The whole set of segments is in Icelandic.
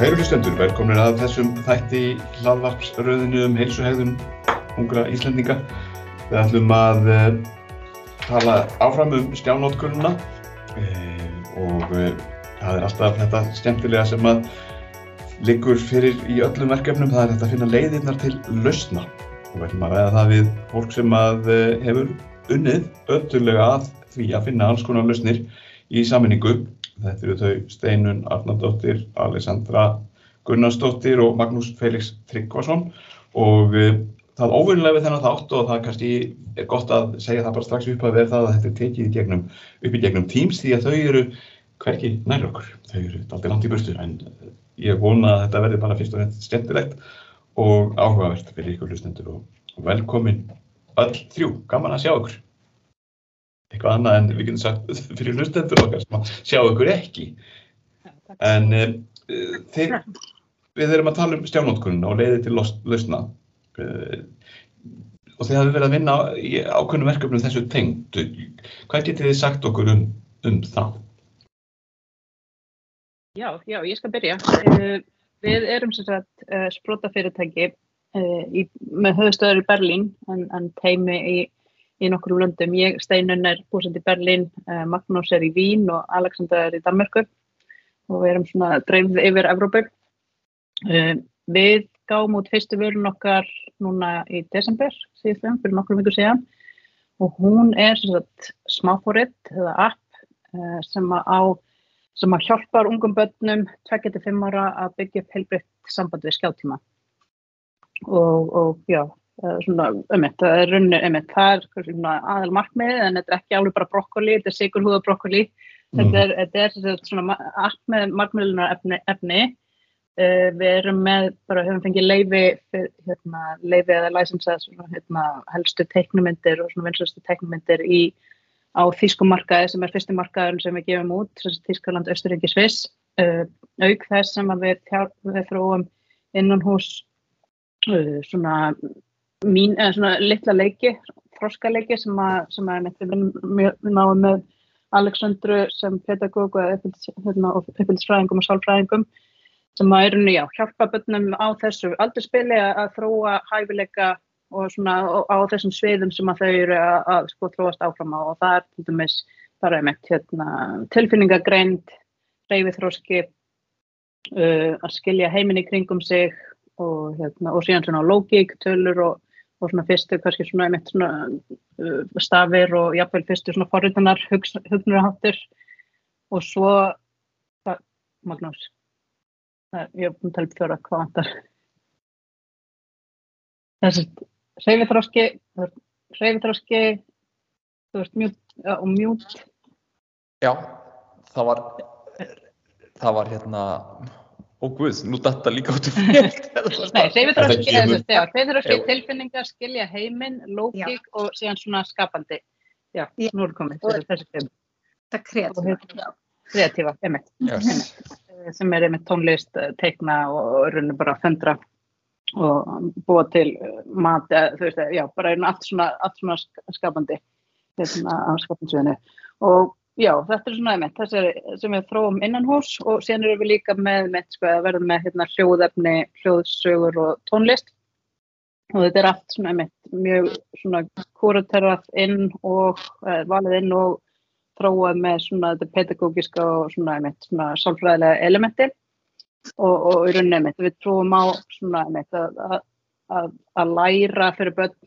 Kæru hlustendur, velkominir að þessum þætti hlaðvarpsröðinu um heilsuhegðun ungra Íslandinga. Við ætlum að uh, tala áfram um stjánótkununa uh, og uh, það er alltaf þetta skemmtilega sem að liggur fyrir í öllum verkefnum, það er þetta að finna leiðirnar til lausna. Við ætlum að ræða það við fólk sem að hefur unnið öttulega að því að finna alls konar lausnir í saminningu Þetta eru þau Steinun Arnardóttir, Alessandra Gunnarsdóttir og Magnús Felix Tryggvason. Og uh, það óvinnilega við þennan þátt og það kannski er gott að segja það bara strax upp að verða að þetta er tekið gegnum, upp í gegnum Teams því að þau eru hverki nær okkur. Þau eru aldrei langt í burstu en eh, ég vona að þetta verði bara fyrst og nefnt skemmtilegt og áhugavert fyrir ykkur hlustendur og velkomin öll þrjú, gaman að sjá okkur eitthvað annað en við getum sagt fyrir hlustendur okkar sem að sjá ykkur ekki. En uh, þeir, við erum að tala um stjánótkunna og leiði til lausna uh, og þeir hafi verið að vinna í ákveðnum verkefnum þessu tengt. Hvað getur þið sagt okkur um, um það? Já, já, ég skal byrja. Uh, við erum sem sagt sprótafyrirtæki með höfustöður í Berlín en, en teimi í í nokkrum löndum. Ég, Steinun er búsend í Berlín, uh, Magnús er í Vín og Alexander er í Danmarku og við erum svona dreifð yfir Evrópu. Uh, við gáum út fyrstu vörun okkar núna í desember síðan, fyrir nokkrum vikur síðan og hún er smáfóritt eða app uh, sem á sem hjálpar ungum börnum 25 ára að byggja upp heilbritt samband við skjáttíma og, og já, það er ummitt, það er svona aðal markmiði en þetta er ekki alveg bara brokkoli, þetta er sigurhúða brokkoli, mm. þetta er, er svona allt með markmiðlunar efni, efni. Uh, við erum með, bara höfum fengið leifi, hérna, leifi eða læsinsað hérna, helstu teiknumindir og svona vinslustu teiknumindir í á Þískumarkaði sem er fyrstumarkaðurinn sem við gefum út, Þískaland, Östuríki, Sviss, uh, auk þess sem við, við þróum innan hús uh, svona mín, eða svona litla leiki, froskaleiki sem að, sem að við náum með Aleksandru sem pedagóg og hérna, uppbyrðisfræðingum og sálfræðingum sem að eru nýja hjálpa bönnum á þessu aldurspili að þróa hæfileika og svona á þessum sviðum sem að þau eru að, að sko þróast áfram á. Og það er til dæmis bara einmitt hérna, tilfinningagreind, reyfithróski, uh, að skilja heiminn í kringum sig og, hérna, og síðan svona lógík, tölur og og svona fyrstu kannski svona einmitt svona uh, stafir og jáfnveil fyrstu svona forritunar hugnuraháttur og svo það, Magnús það, ég hef búin að tala upp fjóra hvað vantar? Þessi reyfithráski reyfithráski þú veist mjút og mjút. Já, það var það var hérna Ó guð, nú detta líka út í fjöld. Nei, hreyfiðröski tilfinningar, skilja heiminn, lókík og síðan svona skapandi. Já, Já. nú er komið er kreatíva. Kreatíva, emitt. Yes. Eh, sem er emitt tónlist, eh, teikna og rauninu bara að föndra og búa til eh, mat, þú veist, já, bara allt svona, allt svona skapandi hérna á skapansviðinu. Og Já, þetta er svona einmitt, þessi sem við þróum innan hús og síðan erum við líka með, með sko, að verða með hérna, hljóðefni, hljóðsögur og tónlist. Og þetta er allt svona einmitt mjög svona kúraterrað inn og eh, valið inn og þróað með svona þetta pedagógiska og svona einmitt svona sálfræðilega elementi. Og, og í rauninni einmitt við trúum á svona einmitt að, að, að læra fyrir börn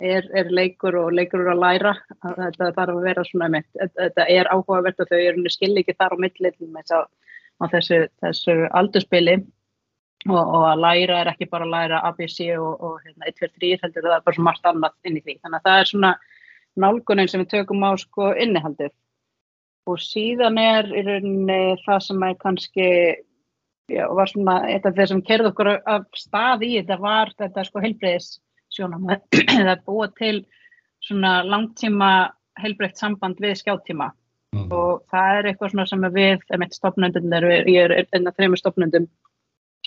er, er leikur og leikur eru að læra þetta þarf að vera svona mitt þetta er áhugavert og þau eru skil ekki þar á millin á þessu, þessu aldurspili og, og að læra er ekki bara að læra ABC og, og hérna, 1, 2, 3 heldur það er bara svona margt annað inn í því. Þannig að það er svona nálgunin sem við tökum á sko innihaldið. Og síðan er í rauninni það sem er kannski já, var svona eitt af þeir sem kerði okkur af stað í þetta var þetta sko heilbreyðis sjónum eða búa til svona langtíma heilbreykt samband við skjáttíma. Mm. og það er eitthvað svona sem við, emitt stopnöndun ég er einn af þrejum stopnöndum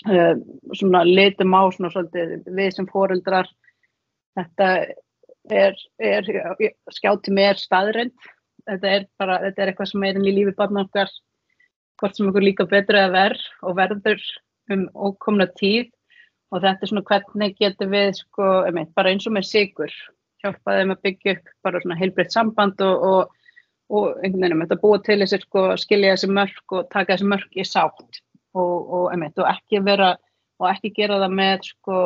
uh, svona litum á svona svolítið við sem fóreldrar þetta er, er skjáttími er staðrind þetta er bara, þetta er eitthvað sem er í lífi barna okkar hvort sem okkur líka betur eða verð og verður um ókomna tíð og þetta er svona hvernig getur við sko, einmitt, bara eins og með sigur hjálpa þeim að byggja upp bara svona heilbreytt samband og, og, og einhvern veginn þetta búa til þessi sko skilja þessi mörg og taka þessi mörg í sátt. Og, einmitt og ekki vera og ekki gera það með sko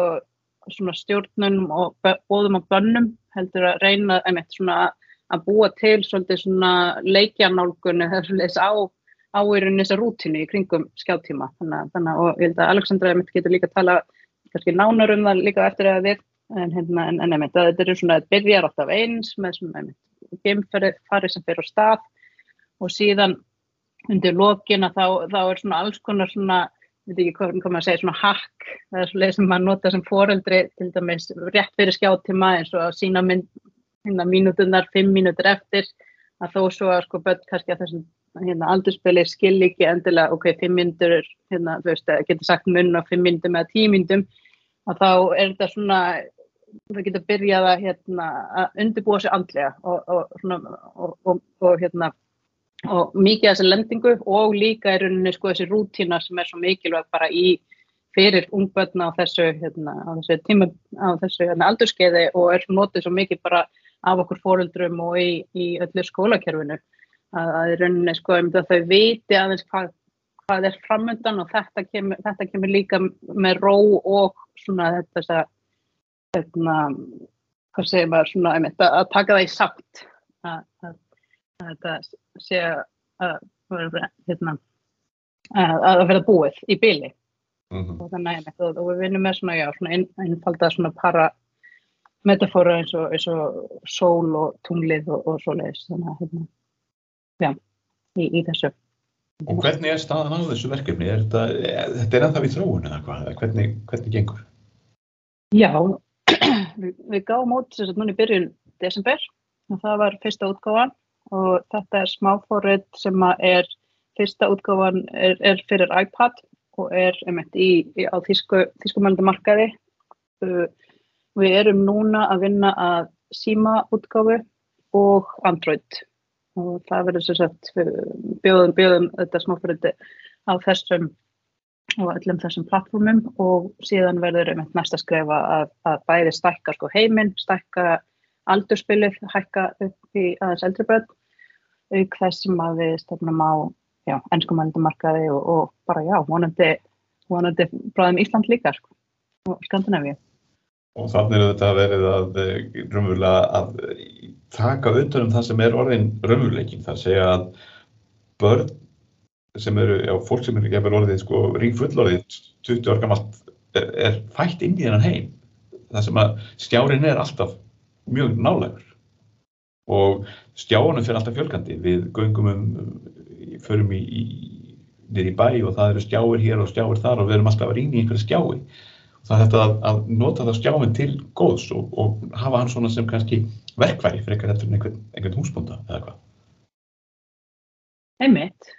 svona stjórnunum og bóðum og bönnum heldur að reyna einmitt svona að búa til svona leikjanálgunni þess á áirinn þessa rútinu í kringum skjáttíma þannig, þannig að Aleksandra getur líka að tala kannski nánar um það líka eftir að við en, hérna, en, en einmitt, þetta er svona að byrjar alltaf eins með svona geimfari sem fyrir á stað og síðan undir lokina þá, þá er svona alls konar svona veit ekki hvað maður segir, svona hack það er svona sem maður nota sem foreldri til dæmis rétt fyrir skjáttíma eins og að sína mynd, hérna mínútunar fimm mínútur eftir að þó svo að sko börn kannski að þessum hérna aldurspili skil ekki endilega ok, fimm mínútur, hérna þú veist, getur sagt munn á fimm mínútum eða tíu mínútum að þá er þetta svona það getur byrjað að, hérna, að undirbúa sér andlega og, og, svona, og, og hérna mikið af þessi lendingu og líka er rauninni sko þessi rútína sem er svo mikilvæg bara í fyrir ungbötna á þessu, hérna, á þessu tíma á þessu hérna, aldurskeiði og er notið svo mikið bara af okkur fóruldrum og í, í öllu skólakerfinu. Að er rauninni sko þau viti aðeins hvað, hvað er framöndan og þetta kemur, þetta kemur líka með ró og svona þetta hérna, hvað segir maður svona, einmitt, að, að taka það í sátt að, að, þetta sé að hérna, að vera búið í byli mm -hmm. og þannig einmitt, og, og við vinnum með svona, já, svona ein, einfalda svona para metafóra eins og, eins og sól og tunglið og, og svo leiðis þannig að hérna, já, í, í þessu Og hvernig er staðan á þessu verkefni? Er þetta, þetta er ennþá í þróun eða hvað? Hvernig, hvernig gengur? Já, við, við gáum út þess að núna í byrjun desember og það var fyrsta útgáðan og þetta er smáfórið sem er fyrsta útgáðan er, er fyrir iPad og er einmitt í, í, á þýskumælandi markaði. Uh, við erum núna að vinna að síma útgáfi og Android og það verður svo sett bjóðum, bjóðum þetta smáfórið á þessum og öllum þessum plattformum og síðan verður um næsta skrefa að, að bæði stækka sko heiminn, stækka aldurspilið, hækka upp í aðeins eldri börn auk þess sem að við stefnum á ennskumældumarkaði og, og bara já, vonandi, vonandi bráðum Ísland líka sko, og Skandinavíu. Og þannig er þetta verið að, að, að taka auðvitað um það sem er orðin raunveruleikin, það segja að börn sem eru, já, fólk sem eru gefur orðið sko rík fullorðið 20 orð gammalt er, er fætt inn í hennan heim. Það sem að stjárin er alltaf mjög nálegur og stjáunum fyrir alltaf fjölgandi. Við göngum um, förum í, í í bæ og það eru stjáir hér og stjáir þar og við erum alltaf að rýna í einhverja stjái það er þetta að, að nota það stjáin til góðs og, og hafa hann svona sem kannski verkværi fyrir einhvern, einhvern húsbúnda eða hvað Einmitt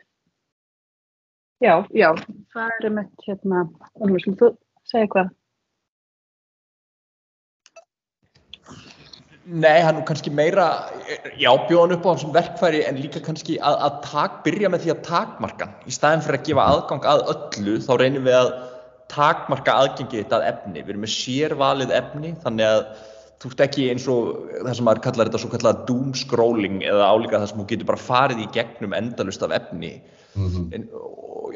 Já, já, það er eitt hérna, Olmur, skulle þú segja hvað? Nei, hann er kannski meira, já, bjóðan upp á þessum verkfæri en líka kannski að, að tak, byrja með því að takmarka. Í staðin fyrir að gefa aðgang að öllu, þá reynum við að takmarka aðgengið þetta að efni. Við erum með sérvalið efni, þannig að þú ert ekki eins og það sem maður kallar þetta svo kallar doom scrolling eða álíka það sem þú getur bara farið í gegnum endalust af efni mm -hmm. en,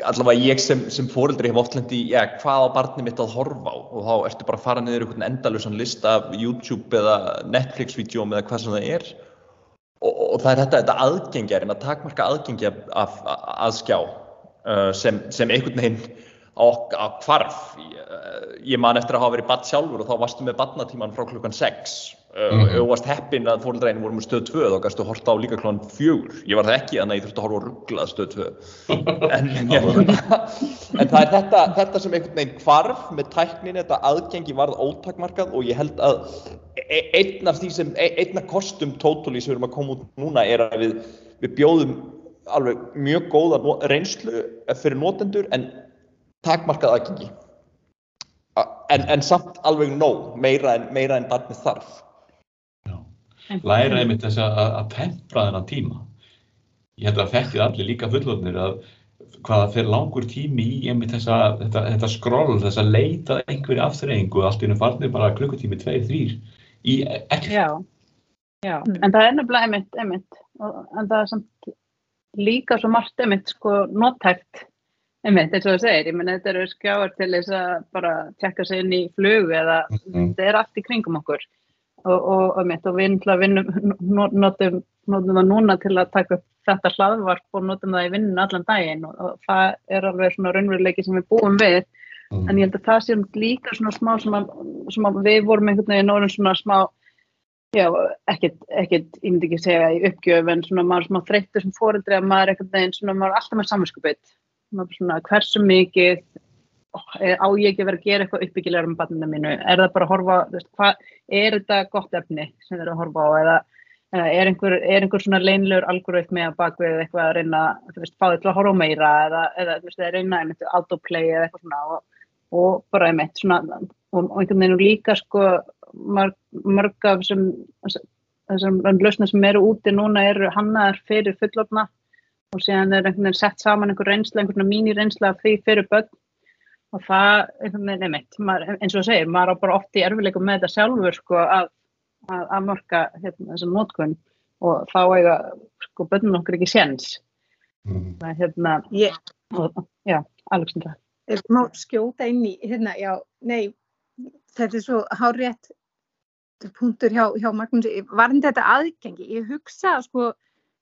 allavega ég sem, sem fóreldri hef oft lendi í ja, hvað á barni mitt að horfa á og þá ertu bara að fara niður einhvern endalusan lista af YouTube eða Netflix-vídeóm eða hvað sem það er og, og það er þetta, þetta aðgengjar en að takmarka aðgengja að skjá uh, sem, sem einhvern veginn á, á hvarf. Ég man eftir að hafa verið badd sjálfur og þá varstu með badnatíman frá klukkan 6 og mm -hmm. varst heppin að fólkdreinu voru með stöð 2 þá kannstu að horta á líka klukkan 4 ég var það ekki, þannig að ég þurfti að horfa á rugglað stöð 2 en, en, en það er þetta, þetta sem einhvern veginn hvarf með tæknin, þetta aðgengi varð ótakmarkað og ég held að e, einn af því sem, e, einn af kostum tótali sem við erum að koma út núna er að við, við bjóðum alveg mjög góða reynslu fyrir notendur en takmarkað aðgengi en, en samt alveg nóg meira en, meira en barnið þarf Já. Læra einmitt þess að, að tempra þennan tíma ég held að þekkið allir líka fullotnir að hvaða fyrir langur tími í einmitt þessa, þetta, þetta skroll, þessa leita einhverju afturreyingu og allt í hennum farnir bara klukkutími, tveir, þrýr í ekkert. Já, já, Mm. en það er nefnilega einmitt, einmitt, og, en það er samt líka svo margt einmitt sko nottækt, einmitt, eins og það segir, ég menn þetta eru skjáar til þess að bara tjekka sig inn í flug eða Mhm. þetta er allt í kringum okkur og, og, einmitt, og við vinnum, no- notum, notum það núna til að taka upp þetta hlaðvarp og notum það í vinnun allan daginn og, og það er alveg svona raunveruleiki sem við búum við Mm. en ég held að það sé líka svona smá sem að, sem að við vorum einhvern veginn orðin svona smá já, ekkert, ekkert, ég myndi ekki segja í uppgjöf en svona maður smá þreyttur sem fóreldri að maður einhvern veginn svona maður er alltaf með samvinskupið svona hversu mikið ó, er- á ég ekki vera að gera eitthvað uppbyggilegar með barninu mínu, er það bara að horfa veist, hvað, er þetta gott efni sem þið eru að horfa á? Eða eða er einhver, er einhver svona leinlegur algoritmi að bakvið eitthvað að reyna veist, fá til að horfa meira eða, eða veist, reyna einmitt autoplay eða eitthvað svona og, og bara einmitt svona og, og einhvern veginn líka sko mörg, mörg af þessum lausna sem eru úti núna eru hannaðar fyrir fullorna og síðan er einhvern veginn sett saman einhver reynsla, einhvern veginn mín reynsla því fyrir börn. Og það einhvern veginn einmitt, maður, eins og þú segir, maður á bara oft í erfileikum með þetta sjálfur sko að, að, að mörka hérna, þessum nótkunn og þá eiga sko börnum okkur ekki séns. Mm. það er hérna, Ég og, já, Alexandra. Er má skjóta inn í, hérna, já, nei, þetta er svo hárétt punktur hjá, hjá Magnús, varðin þetta aðgengi, ég hugsa sko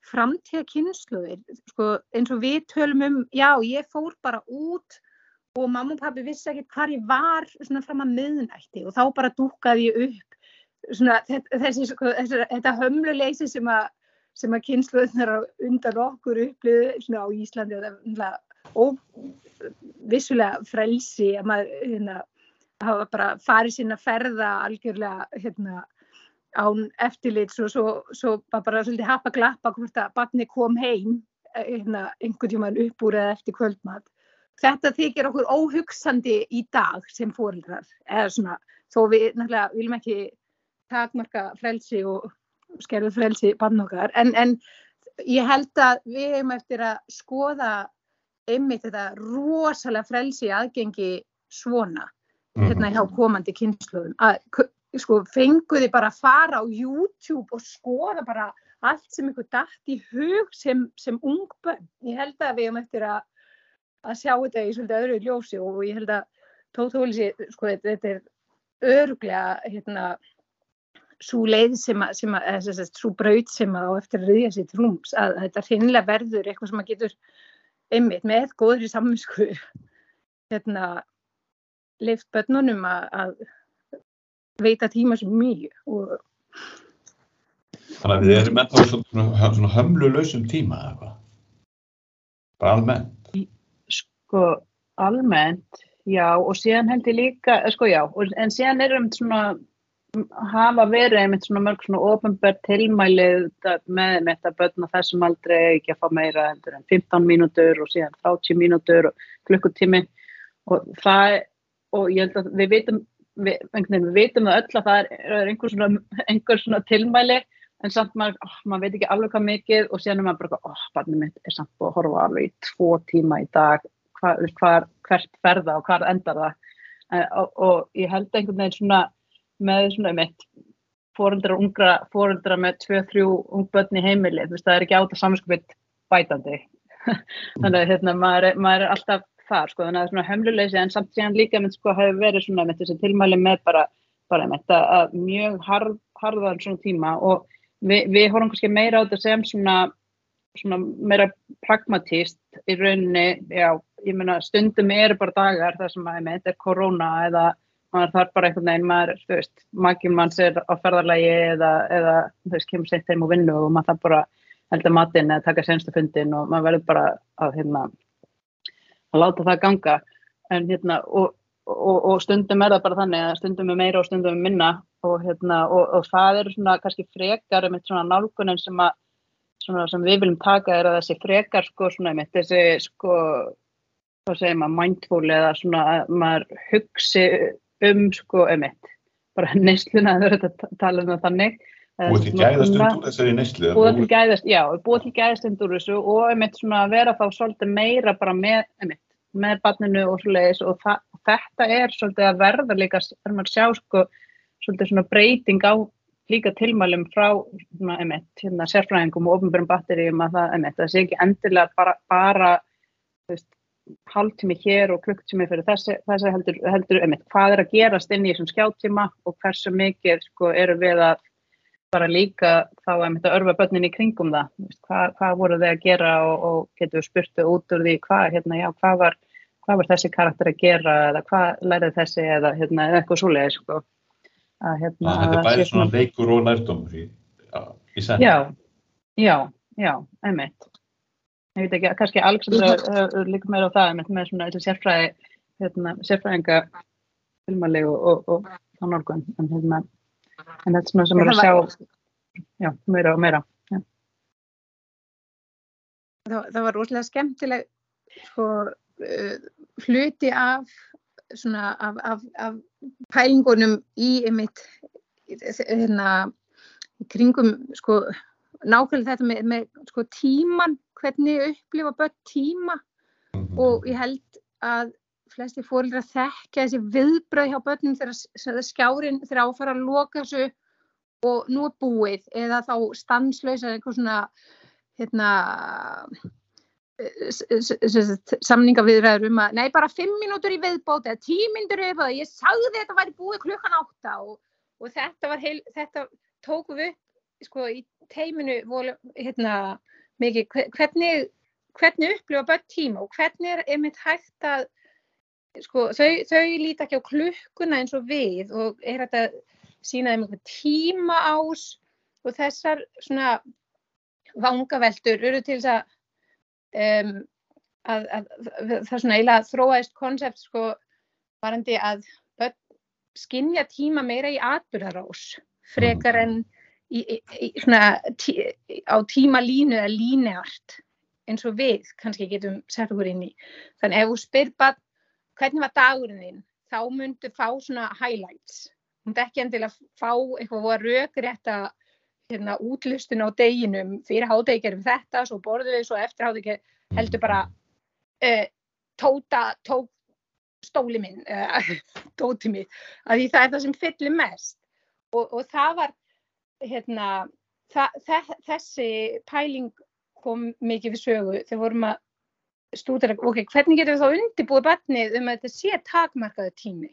framtíða kynsluðir, sko eins og við tölum um, já, ég fór bara út og mamma og pabbi vissi ekkert hvar ég var svona fram að miðnætti og þá bara dúkaði ég upp. Svona þessi, sko, þessi, þetta hömluleysi sem að að kynsluðnar undan okkur upplýðu svona á Íslandi og vissulega frelsi að maður hérna, hafa bara farið sína ferða algjörlega hérna, án eftirlits og svo, svo var bara svolítið happa glappa hvort að barni kom heim eh, hérna, einhvern tíman upp úr eða eftir kvöldmat. Þetta þykir okkur óhugsandi í dag sem fóreldrar eða svona, þó við náttúrulega viljum ekki takmarka frelsi og skerðu frelsi barn okkar en, en ég held að við hefum eftir að skoða einmitt þetta rosalega frelsi aðgengi svona hérna hjá komandi kynnslóðum að sko fenguði bara að fara á YouTube og skoða bara allt sem ykkur dætt í hug sem, sem ung bönn. Ég held að við hefum eftir að, að sjá þetta í svolítið öðru ljósi og ég held að tótólisi, sko þetta, er öruglega hérna svo leið sem að, sem að sem sagt, svo braut sem að á eftir að riðja sér til rúms að, að þetta hreinlega verður eitthvað sem að getur einmitt með góðri samvinsku hérna leift börnunum að, að veita tíma sem mjög og Þannig að við erum ennþá svona, svona hömlulausum tíma eða eitthvað. Bara almennt. sko almennt, já og síðan held ég líka, eh, sko já og, en síðan er um svona hafa verið einmitt svona mörg svona ofinbært tilmælið með þetta börn á þessum aldrei eigi ekki að fá meira heldur en 15 mínútur og síðan 30 mínútur og klukkutími og það og ég held að við vitum við, við vitum það öll að það er, er einhver, svona, einhver svona tilmæli en samt maður, oh, maður veit ekki alveg hvað mikið og síðan er maður bara, oh, barnið mitt er samt að horfa alveg í tvo tíma í dag hva, hvar, hvert ferða og hvar endar það? Uh, og, og ég held einhvern veginn svona með svona mitt fóreldra ungra, fóreldra með tvö, þrjú ung börn í heimili, þú veist, það er ekki átt að saminskupið bætandi. Þannig að hérna, maður, maður er alltaf þar, sko, þannig að svona hömluleysi en samt síðan líka með sko hefur verið svona með þessi tilmæli með bara, bara með þetta að mjög harð, harðan svona tíma og við, við horfum kannski meira á þetta sem svona, svona meira pragmatíst í rauninni, já, ég meina stundum eru bara dagar þar sem að þetta er korona eða maður þarf bara einhvern veginn, maður, þú veist, makinn manns er á ferðarlægi eða, eða þú veist, kemur sent heim og vinnu og maður þarf bara elda matinn eða taka senstu fundin og maður verður bara að, hérna, að láta það ganga. En hérna, og, og, og stundum er það bara þannig að stundum er meira og stundum er minna. Og hérna, og, það eru svona kannski frekar um eitt svona nálgunin sem að svona sem við viljum taka er að þessi frekar sko svona einmitt, þessi sko hvað segir maður, mindful eða svona að maður hugsi um sko einmitt, bara neysluna að það er að tala um það þannig Búið til svona gæðastund kunna- úr þessari neyslu. búið til gæðast, já, búið til gæðastund úr þessu og einmitt svona að vera þá svolítið meira bara með, einmitt, með barninu og svoleiðis og þetta er svolítið að verða líka, er maður að sjá sko svolítið svona breyting á líka tilmælum frá svona, einmitt, hérna, sérfræðingum og ofnbjörnum batteríum að það, einmitt, það sé ekki endilega bara, bara þú veist, hálftími hér og klukktími fyrir þessi, þessi heldur, heldur einmitt, hvað er að gerast inn í þessum skjáttíma og hversu mikið sko eru við að bara líka þá einmitt að örfa börnin í kringum það, Þú veist, hvað, hvað voru þau að gera og, og getur við spurtu út úr því hvað, hérna, já, hvað var, hvað var þessi karakter að gera eða hvað lærið þessi eða hérna, eða eitthvað svoleiði sko. að, hérna, Þetta er að bæði sé svona leikur og lærdómur í, í senn. Já, já, já, einmitt. Ég veit ekki, kannski Alexandra uh, líka meira á það, einmitt, með svona sérfræði, hérna, sérfræðinga filmali og, og, og þá nálgun, en hérna, en þetta er svona sem er að sjá, já, meira og meira. Já. það, það var rosalega skemmtileg sko, uh, hluti af svona af, af, af pælingunum í einmitt hérna í kringum sko nákvæmlega þetta með, með sko tíman hvernig upplifa börn tíma Mhm. og ég held að flesti fórildra þekkja þessi viðbröð hjá börnum þegar skjárin þegar áfara að loka þessu og nú er búið eða þá stanslösa eitthvað svona hérna samningaviðræður um að nei bara fimm mínútur í viðbót eða tíu mínútur í viðbót ég sagði þetta væri búið klukkan átta og, og þetta var heil, þetta tókum við sko í teiminu voru, hérna mikið hve- hvernig hvernig upplifa börn tíma og hvernig er einmitt hægt að sko, þau, þau líta ekki á klukkuna eins og við og er þetta að sína þeim einhver tíma ás og þessar svona vangaveltur eru til þess að, um, að, að, að það er svona eiginlega þróaðist konsept sko varandi að börn skinja tíma meira í atbyrðarás frekar en í, í, í, svona, tí, á tíma línu eða líneart eins og við kannski getum sett okkur inn í. Þannig ef þú spyr bara hvernig var dagurinn þinn, þá myndu fá svona highlights. Þú myndu ekki endilega fá eitthvað að rökrétta hérna, útlustun á deginum fyrir hádegi gerum þetta, svo borðum við, svo eftir hádegi heldur bara uh, tóta, tók stóli minn, uh, tóti mitt, að því það er það sem fyllir mest. Og, og það var, hérna, það, þe- þessi pæling kom mikið við sögu þegar vorum að stúdera, ok, hvernig getum við þá undirbúið barnið um að þetta sé takmarkaðu tími?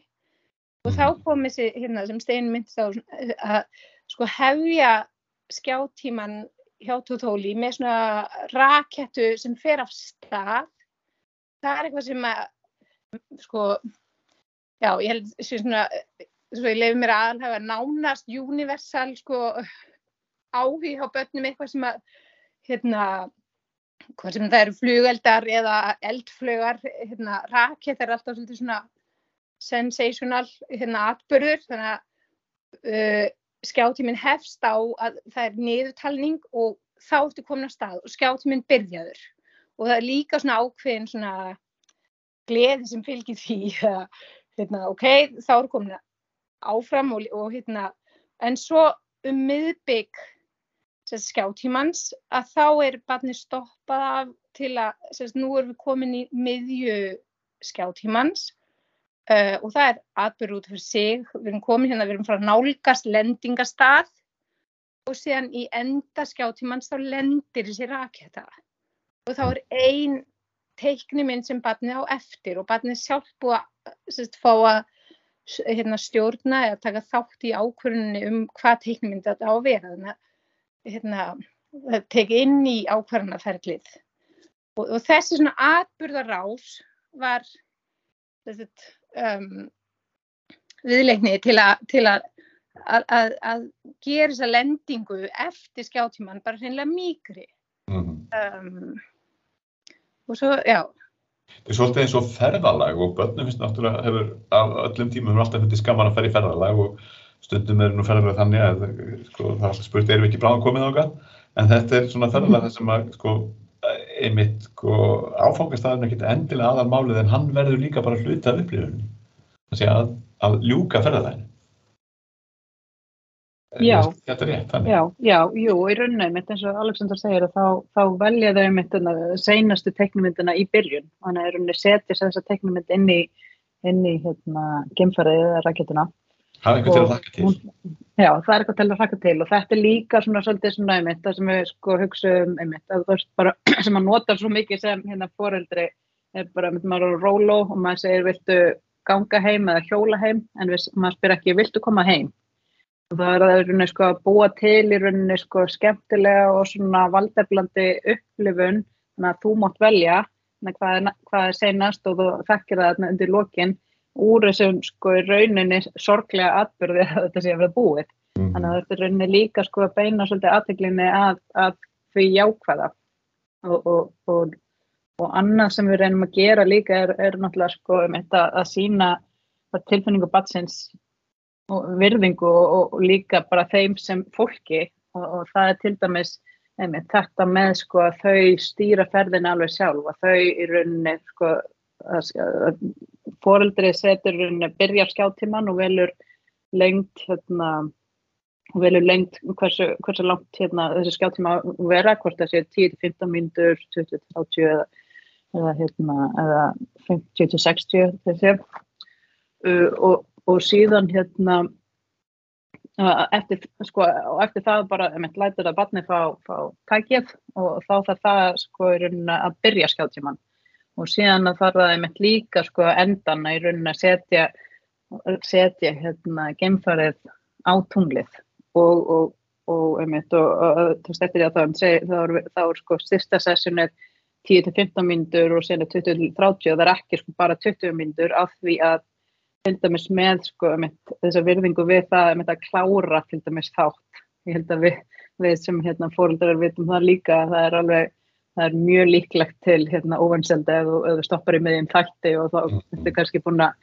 Og þá kom þessi, hérna, sem Stein myndist á að sko hefja skjátíman hjá Tótóli með svona rakettu sem fer af stað. Það er eitthvað sem að sko, já, ég held sem svona, svo ég lefi mér að alhafa nánast universal sko áhugi á börnum eitthvað sem að hérna, hvað sem það eru flugeldar eða eldflugar, hérna, rakett er alltaf svolítið svona sensational hérna, atbyrður, þannig að uh, skjátíminn hefst á að það er niðurtalning og þá ertu komin á stað og skjátíminn byrjaður. Og það er líka svona ákveðin svona gleði sem fylgir því að hérna, ok, þá er komin áfram og, og hérna, en svo um miðbygg sérst, skjátímans að þá er barnið stoppað af til að, sérst, nú erum við komin í miðju skjátímans uh, og það er atbyrð út fyrir sig, við erum komin hérna, við erum frá nálgast lendingastað og síðan í enda skjátímans þá lendir þessi raketa. Og þá er ein teikniminn sem barnið á eftir og barnið sjálf búið að fá að hérna, stjórna eða taka þátt í ákvörðunni um hvað teikniminn þetta á að vera. Þannig að hérna, það tekið inn í ákvarðanaferlið. Og, og þessi svona atburðarás var um, viðleikni til, a, til að, að, að, gera þessa lendingu eftir skjátíman bara hreinlega mýgri Mhm. um, og svo, já. Þetta er svolítið eins og ferðalag og börnum finnst náttúrulega hefur af öllum tímum alltaf fundið skaman að fara í ferðalag og stundum er nú ferðalag þannig að sko, það er alltaf spurt, erum við ekki bráðan komið ákvað? En þetta er svona ferðalag þar sem að sko, einmitt sko, áfangastæðin er ekki endilega aðal málið en hann verður líka bara hluti af upplifunum. Það sé að, að ljúka ferðalaginu. Já. Þetta er rétt, þannig. Já, já, jú, í rauninni mitt eins og Alexander segir að þá, þá velja þau mitt seinastu teiknumyndina í byrjun þannig að í rauninni setja þessa teiknumynd inn í, inn í hérna, gemfarið eða raketuna Hafa eitthvað til að þakka til. Já, það er eitthvað til að hlaka til og þetta er líka svona svolítið svona einmitt það sem við sko hugsaum einmitt að þú veist bara sem maður notar svo mikið sem hérna foreldri er bara maður er á róló og maður segir viltu ganga heim eða hjóla heim? En við, maður spyr ekki viltu koma heim? Og það er að rauninni sko að búa til í rauninni sko skemmtilega og svona valdeflandi upplifun þannig að þú mátt velja hvað er, hvað er seinast og þú þekkir það undir lokin úr þessum sko í rauninni sorglega atbyrði að þetta sé að vera búið. Mhm. þannig að þetta rauninni líka sko að beina svolítið aðteglinni að, að því jákvæða. Og, og, og, og annað sem við reynum að gera líka er, er náttúrulega sko um þetta að sína tilfinningu batsins og virðingu og, líka bara þeim sem fólki. Og, það er til dæmis einmitt, þetta með sko að þau stýra ferðina alveg sjálf og þau í rauninni sko foreldri setur byrjar skjáttíman og velur lengt hérna velur lengt hversu, hversu langt hérna, þessi skjáttíma vera, hvort það sé 10-15 mínútur, 20-30 eða, eða, hérna, eða 50-60 þessi uh, og, og síðan hérna eftir, sko, eftir það bara lætur það barni fá, fá tækið og þá þarf það sko að byrja skjáttíman og síðan að þarf það einmitt líka sko endana í rauninni að setja setja hérna geimfarið á tunglið. Og, og, og einmitt og, veist eftir því að það þá er, sko styrsta session er 10-15 mínútur og er 20-30 og það er ekki sko bara 20 mínútur af því að til dæmis með sko einmitt, þessa virðingu við það einmitt að klára til dæmis þátt. Ég held að við, við sem hérna fóröldrar vitum það líka að það er alveg það er mjög líklegt til hérna óvænselda ef þú- stoppar í miðjum þætti og þá Mhm. ertu kannski búin að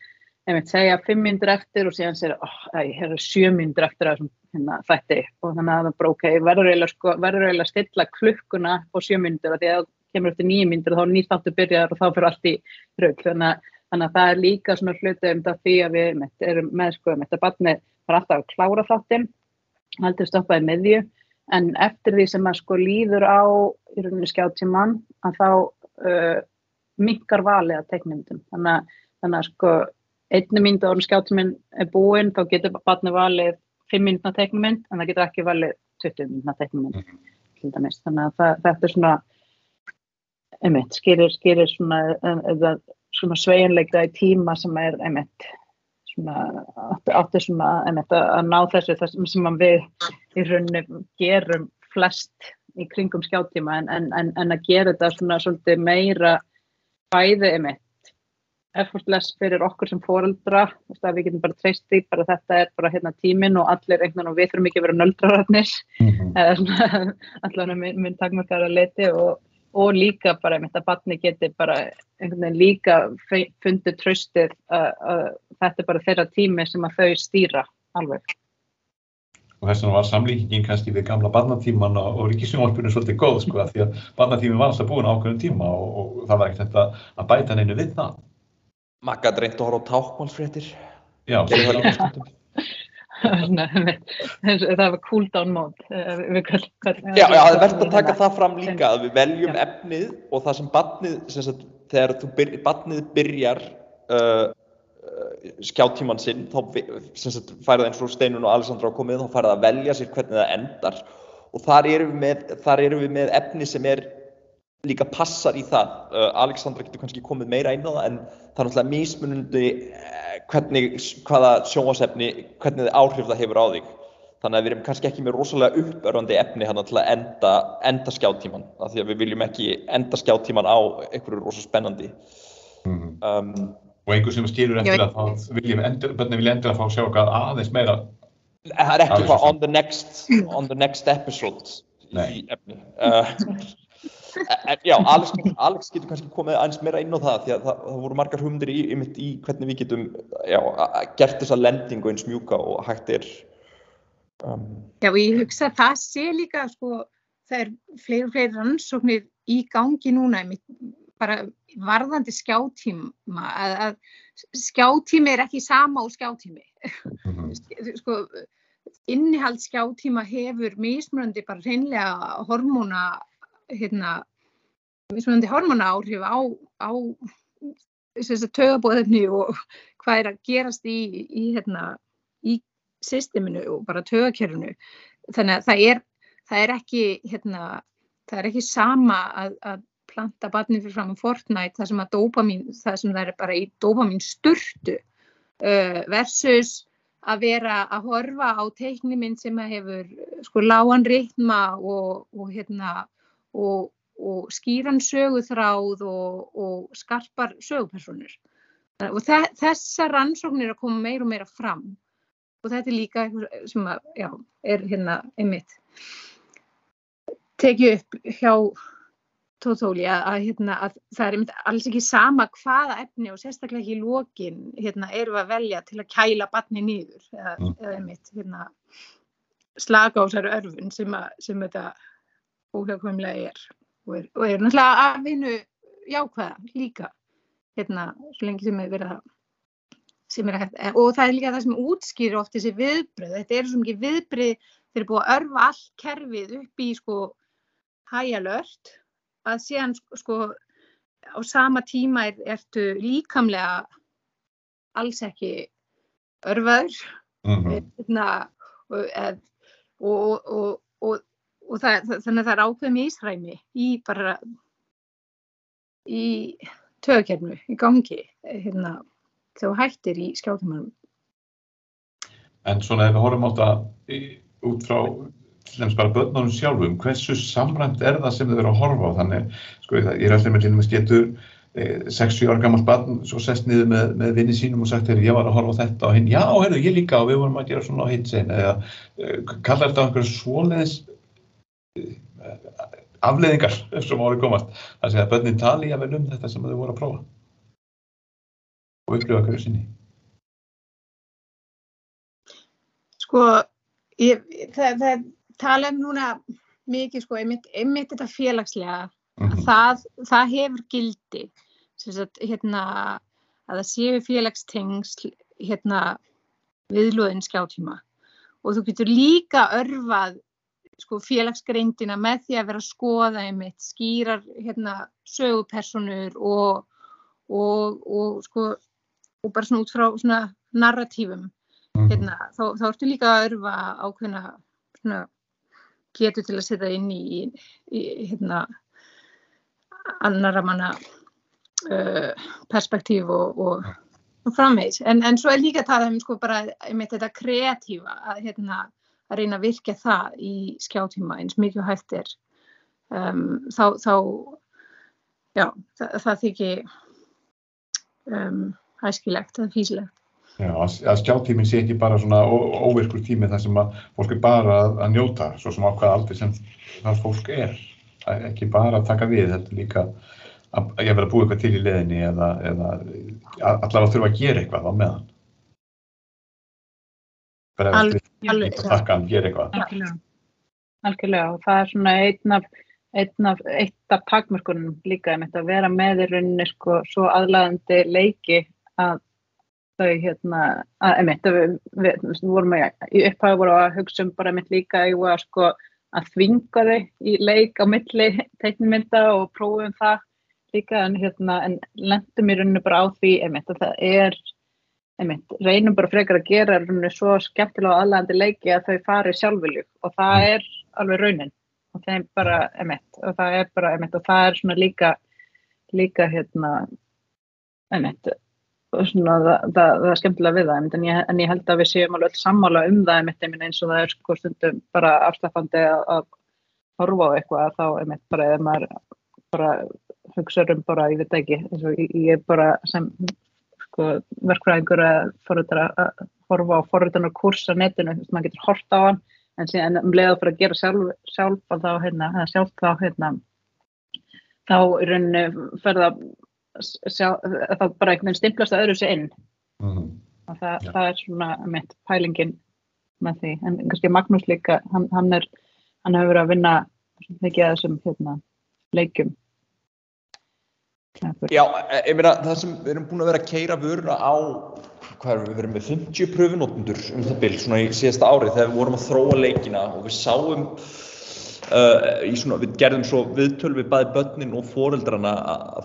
einmitt segja fimm mínútur eftir og síðan segir oh, hér er sjö mínútur eftir þessum hérna, þætti. Og þannig að það er bara ok, verður eiginlega sko, stilla klukkuna á sjö mínútur af því að þú kemur eftir nýju mínútur þá er nýtt áttu byrjaðar og þá fyrir allt í rauk þannig, þannig að það er líka svona hluti um það því að við einmitt, erum með sko um þetta barni var alltaf að klára þáttinn aldrei stoppaði miðju. En eftir því sem að sko líður á í rauninni skjáttíman að þá uh, minkar valið að teiknumyndum þannig, að- þannig að sko einni mínútu árum skjáttíminn er búinn þá getur barni valið 5 mínútna teiknumynd en það getur ekki valið 20 mínútna teiknumynd til dæmis. Þannig að það, þetta er svona einmitt, skilir, skilir svona, eða, svona sveginleika í tíma sem er einmitt átti svona einmitt, að, að ná þessu þessum sem við í rauninni gerum flest í kringum skjáttíma en, en, en, en að gera þetta svona svolítið meira bæði einmitt effortless fyrir okkur sem foreldra að við getum bara treyst því bara þetta er bara hérna tíminn og allir einhvern veginn og við þurfum ekki að vera nöldrararnir Mhm. eða svona allan minn, minn takmarkara leti og, og líka bara einmitt að batni geti bara einhvern veginn líka fundið tröstið að, að þetta er bara þeirra tími sem að þau stýra alveg. Og þess vegna var samlíkingin kannski við gamla barnatíman og, og ríkisjónvarpinu svolítið góð sko af því að barnatímin var alltaf búin á ákveðum tíma og, og það var ekkert þetta að bæta neinu við það. Magga dreint að horfa á tákmálsfréttir. Já, Gerðu það líka stundum. Það var cool down mode. eh, Já, já, það er verðt að taka það fram líka að við veljum Já. efnið og það sem barnið, sem sagt, þegar barnið byrjar uh, skjáttíman sinn, þá færið eins og Steinun og Alessandra á komið, þá færið að velja sér hvernig það endar og þar erum við með, þar erum við með efni sem er líka passar í það. Uh, Alexandra getur kannski komið meira inn á það en það er náttúrulega mismunandi uh, hvernig, hvaða sjónvasefni, hvernig áhrif það hefur á þig. Þannig að við erum kannski ekki með rosalega uppörfandi efni hann til að enda, enda skjáttíman. Af því að við viljum ekki enda skjáttíman á einhverju rosa spennandi. Mhm. Um, og einhver sem skilur eftir að þá viljum endur, börnum vilja endur að fá að sjá eitthvað aðeins meira. það er ekki svo. on the next, on the next episode Nei. Uh, en, já, Alex, Alex getur kannski komið aðeins meira inn á það því að það, það voru margar hugmyndir í, í, í hvernig við getum já, gert þessa lendingu eins mjúka og hægt er um, Já, og ég hugsa að það sé líka, sko, það er fleiri og fleiri rannsóknir í gangi núna, einmitt, bara varðandi skjátíma, að, að skjátími er ekki sama og skjátími. Mhm. Sko, innihald skjátíma hefur mismunandi bara hreinlega hormóna, hérna, mismunandi hormóna áhrif á, á þess að tögabóðefni og hvað er að gerast í, í, hérna, í systeminu og bara tögakerfinu. Þannig að það er, það er ekki, hérna, það er ekki sama að, að planta barni fyrir fram á Fortnite þar sem að dopamin, það sem það er bara í dopamin sturtu uh, versus að vera að horfa á teikniminn sem að hefur sko lágan ritma og, og hérna og, og skýran söguþráð og, skarpar sögupersonur. Og þessa rannsóknir er að koma meira og meira fram og þetta er líka eitthvað sem að, já, er hérna einmitt tekið upp hjá Tóþóli að, hérna, að það er einmitt alls ekki sama hvaða efni og sérstaklega ekki lókin hérna, eru að velja til að kæla barni nýður eða, mm. eða einmitt hérna, slaka á þessari örfun sem, að, sem þetta óhjákvæmlega er. Og er, og er náttúrulega að vinna jákvæða líka hérna, svo lengi sem verið að sem er hægt, og það er líka það sem útskýrir oft þessi viðbröð, þetta er svo mikið viðbröð þeir eru búið að örfa all kerfið upp í sko hægalört að síðan sko á sama tíma er, ertu líkamlega alls ekki örfaður mm -hmm. og, og, og, og það, þannig að það er ákveðum í Ísræmi í bara í töðkernu í gangi hérna þegar hættir í skjátímanum. En svona ef við horfum á þetta út frá til dæmis bara börnunum sjálfum, hversu samrænt er það sem þau eru að horfa á? Þannig, sko, ég er alltaf með til dæmis getur 6-7 ára gammal barn svo sest niður með, með vinni sínum og sagt heyrðu, ég var að horfa á þetta og hinn, já, heyrðu, ég líka og við vorum að gera svona á hinn sen eða kallar þetta einhverju svoleiðis afleðingar ef svo máli komast. Það sé að börnin tali jável um þetta sem þau voru að prófa og upplifa hverju sinni? Sko, ég, það, það tala um núna mikið sko, einmitt, einmitt þetta félagslega, mm -hmm. það, það hefur gildi, sagt, hérna, að það séu félagstengsl hérna, viðlóðin skjáttíma og þú getur líka örfað sko, félagsgreindina með því að vera að skoða einmitt, skýrar hérna, sögupersonur og, og, og sko, og bara svona út frá svona narratífum mm. hérna, þá, þá ertu líka að örfa ákveðna svona getur til að setja inn í, í hérna annara manna uh, perspektíf og, og, og framvegs en, en svo er líka að tala um sko bara einmitt þetta kreatífa að hérna að reyna að virka það í skjáttíma eins mikið hægt er um, þá, þá já, það, það þykir um æskilegt eða físilegt. Já, að skjáttíminn sé ekki bara svona óvirkur tími þar sem að fólk er bara að, að njóta, svo sem á hvað aldrei sem það fólk er. Það er ekki bara að taka við, þetta er líka að ég verði að búa eitthvað til í leðinni eða, eða allavega þurfa að gera eitthvað á meðan. Bara að taka hann, gera eitthvað. Algjörlega. Algjörlega og það er svona einn af einn af, eitt af takmörkunum líka um að vera með í rauninni sko svo aðlæðandi leiki að þau hérna, að emitt, við, við, við vorum að, í upphæðu voru að hugsa um bara emitt líka að, sko, að þvinga þau í leik á milli teiknumynda og prófum það líka en, hérna, en lendum í rauninu bara á því emitt, að það er emitt, reynum bara frekar að gera rauninu svo skemmtilega aðlægandi leiki að þau fari sjálfvilju og það mm. er alveg raunin og það er bara emitt, og það er bara emitt, og það er svona líka líka hérna emitt svona, það, það, það er skemmtilega við það en ég, en ég held að við séum alveg sammála um það eins og það er sko stundum bara afslapandi að horfa á eitthvað þá er mitt bara eða maður bara hugsa um bara, ég veit ekki eins og ég er bara sem sko, verkfræðingur að horfa á forröðunar kurs á netinu, þess að maður getur horta á hann en síðan um leiða fyrir að gera sjálf, sjálf þá hérna, sjálf þá hérna þá í rauninni ferða sjá, þá bara einhvern veginn stimplast að öðru sér inn mm -hmm. og það, ja. það er svona mitt pælingin með því, en kannski Magnús líka hann, hann er, hann hefur verið að vinna mikið að þessum hérna, leikum Já, e, ég meina það sem við erum búin að vera að keira vöruna á, hvað erum við verið með 50 pröfunóttundur um það byrj svona í síðasta ári þegar við vorum að þróa leikina og við sáum uh, í svona, við gerðum svo viðtöl við bæði börnin og foreldrana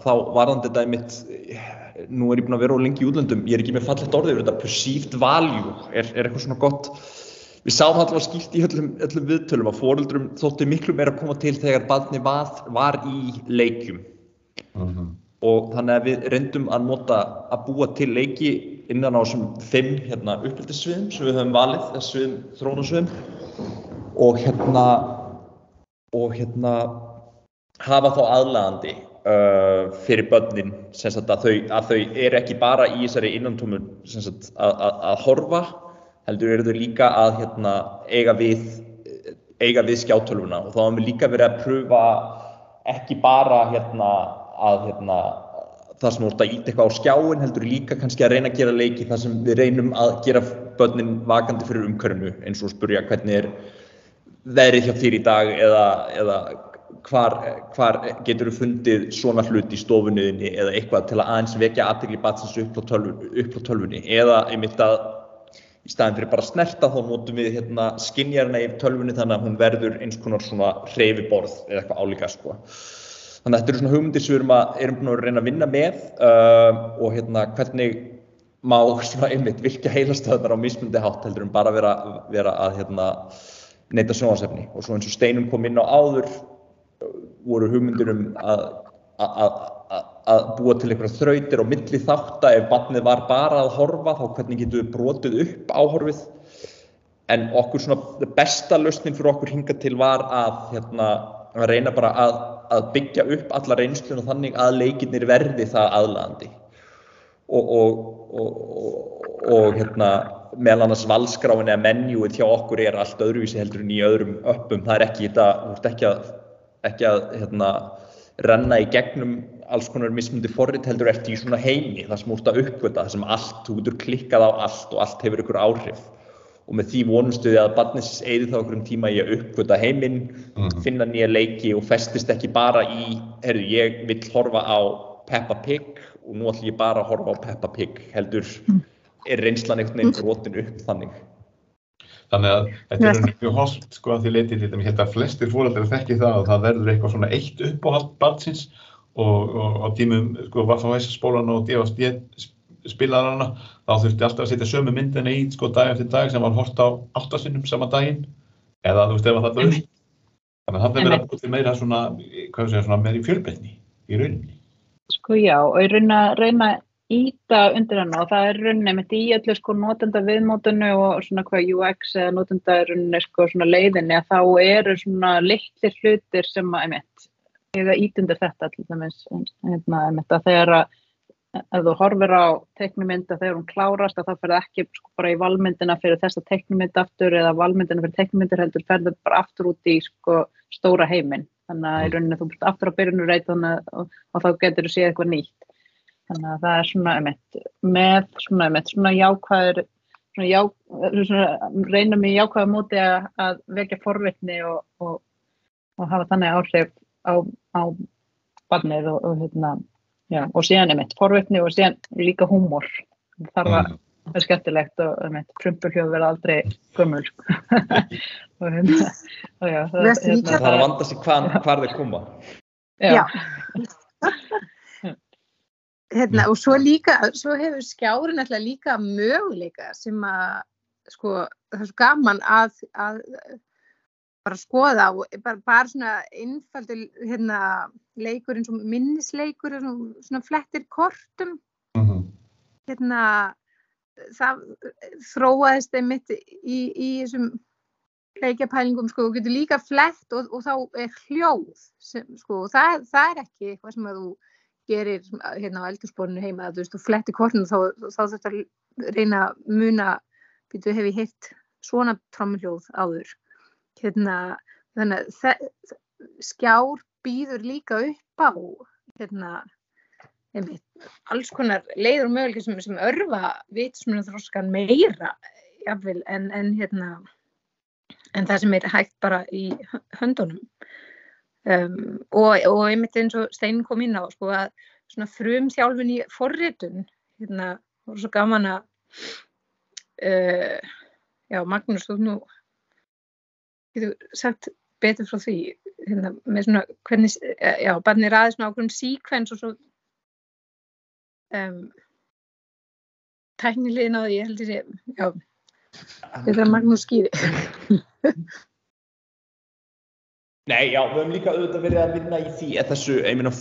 þá varðan þetta einmitt, nú er ég búin að vera á lengi í útlöndum, ég er ekki með fallet orðið yfir þetta, perceived value er, er eitthvað svona gott. Við sáum allavega skilt í öllum, öllum viðtölum að fóreldrum þótti miklu meira að koma til þegar barni var, var í leikjum. Mm -hmm. og þannig að við reyndum að nota að búa til leiki innan á þessum fimm hérna, uppeldissviðum sem við höfum valið, þessum þrónasviðum og hérna og hérna hafa þá aðlæðandi uh, fyrir börnin sagt, að, þau, að þau eru ekki bara í þessari innantómu sagt, að, að, að horfa heldur eru þau líka að hérna, eiga við við skjátölvuna. Og þá hefum við líka verið að pröfa ekki bara hérna að hérna, það sem voru að íta eitthvað á skjáin heldur líka kannski að reyna að gera leiki þar sem við reynum að gera börnin vakandi fyrir umkörnu eins og spurja hvernig er verið hjá þér í dag eða, eða hvar, hvar getur þú fundið svona hlut í stofunniðinni eða eitthvað til að aðeins vekja aðtegli batsins upp á, tölvun, upp á tölvunni eða einmitt að í staðin fyrir bara snerta þá notum við hérna, skinjarna í tölvunni þannig að hún verður eins konar svona hreyfiborð eða eitthvað álíka sko. Þannig að þetta eru svona hugmyndir sem við erum, að, erum búin að reyna að vinna með uh, og hérna hvernig má svona einmitt virkja heilastöðnar á mismundi hátt heldur en bara vera, vera að hérna, neyta sjónasefni og svo eins og Steinum kom inn á áður voru hugmyndir um að, að, að búa til einhverja þrautir og milli þátt að ef barnið var bara að horfa þá hvernig getur við brotið upp áhorfið? En okkur svona besta lausnin fyrir okkur hinga til var að hérna að reyna bara að, að byggja upp alla reynslun og þannig að leikinnir verði það aðlandi og, og, og, og hérna meðal annars valskráin eða menjúið hjá okkur er allt öðruvísi heldur en í öðrum öppum, það er ekki þetta, þú ert ekki að, ekki að hérna, renna í gegnum alls konar mismundi forrið heldur eftir í svona heimi, það sem ert að uppgöta, það sem allt, þú getur klikkað á allt og allt hefur ykkur áhrif. Og með því vonumstu þið að barnisins eði þá okkur um tíma í að uppgöta heiminn, mm. finna nýja leiki og festist ekki bara í, herru, ég vill horfa á Peppa Pig og nú ætlum ég bara að horfa á Peppa Pig, heldur er reynslan einhvern veginn brotin upp þannig. Þannig að þetta er mjög holdt sko að því leitið til þetta, ég held að flestir fóröldar þekki það og það verður eitthvað svona eitt uppáhald barnsins og, og á tímum sko Vaffa spólan og DFSD spilarana, þá þurfti alltaf að setja sömu myndina í sko dag eftir dag sem var hort á áttasinnum sama daginn eða þú veist ef það löst. Þannig að það verður að búið meira svona, hvað sé ég, svona meira í fjölbreytni í rauninni. Sko já, og ég reyna að reyna íta undir hana og það er rauninni með í öllu sko notenda viðmótunu og svona hvað UX eða notenda rauninni sko svona leiðinni að þá eru svona litlir hlutir sem að, einmitt, ég að ítundir þetta allir þess hérna, einmitt að þegar að ef þú horfir á teiknumynda þegar hún klárast að það ferði ekki sko bara í valmyndina fyrir þessa teiknumynda aftur eða valmyndina fyrir teiknumyndir heldur ferði bara aftur út í sko stóra heiminn. Þannig að í rauninni þú búist aftur á byrjunu reyt og, og þá getur þú séð eitthvað nýtt þannig að það er svona emitt, með svona, emitt, svona jákvæður svona já, svona, reynum í jákvæða móti að, að vekja forvitni og, og, og hafa þannig áhrif á, á barnið og hérna Já, og síðan er mitt forvetni og síðan líka húmor. Það var mm. skemmtilegt og mitt prumpuljóð verða aldrei gömul. og hérna, og já, það, hérna, það er að vanda sig hvað hvar þeir koma. Já. hérna, og svo líka, svo hefur skjárin alltaf líka möguleika sem að, sko, það er svo gaman að, að bara skoða og bara, bara svona innfaldi hérna, leikur eins og minnisleikur svona, svona flettir kortum mm -hmm. hérna það þróaðist einmitt í, í þessum leikjapælingum sko og getur líka flett og, og þá er hljóð sem, sko og það, það er ekki eitthvað sem að þú gerir hérna á eldursporinu heima þú veist þú flettir kortinu þá, þá þetta reyna muna býtu hefur hitt svona trómuljóð áður? Hérna, þannig að skjár býður líka upp á hérna, einmitt, alls konar leiður og möguleikir sem, sem örfa vitsmunum þróskan meira jafnvel, en, en, hérna, en það sem er hægt bara í höndunum um, og, og einmitt eins og Steinin kom inn á sko, að svona frum þjálfun í forritun hérna, voru svo gaman að uh, já, Magnús, þú nú getur sagt betur frá því hérna, með svona, hvernig, eh, já, barnir aðeins svona ákveðum síkvens og svo um, tækniliðin á því, ég held ég já, þetta er Magnús skýri. Nei, já, við höfum líka auðvitað verið að vinna í því að þessu, ég meina,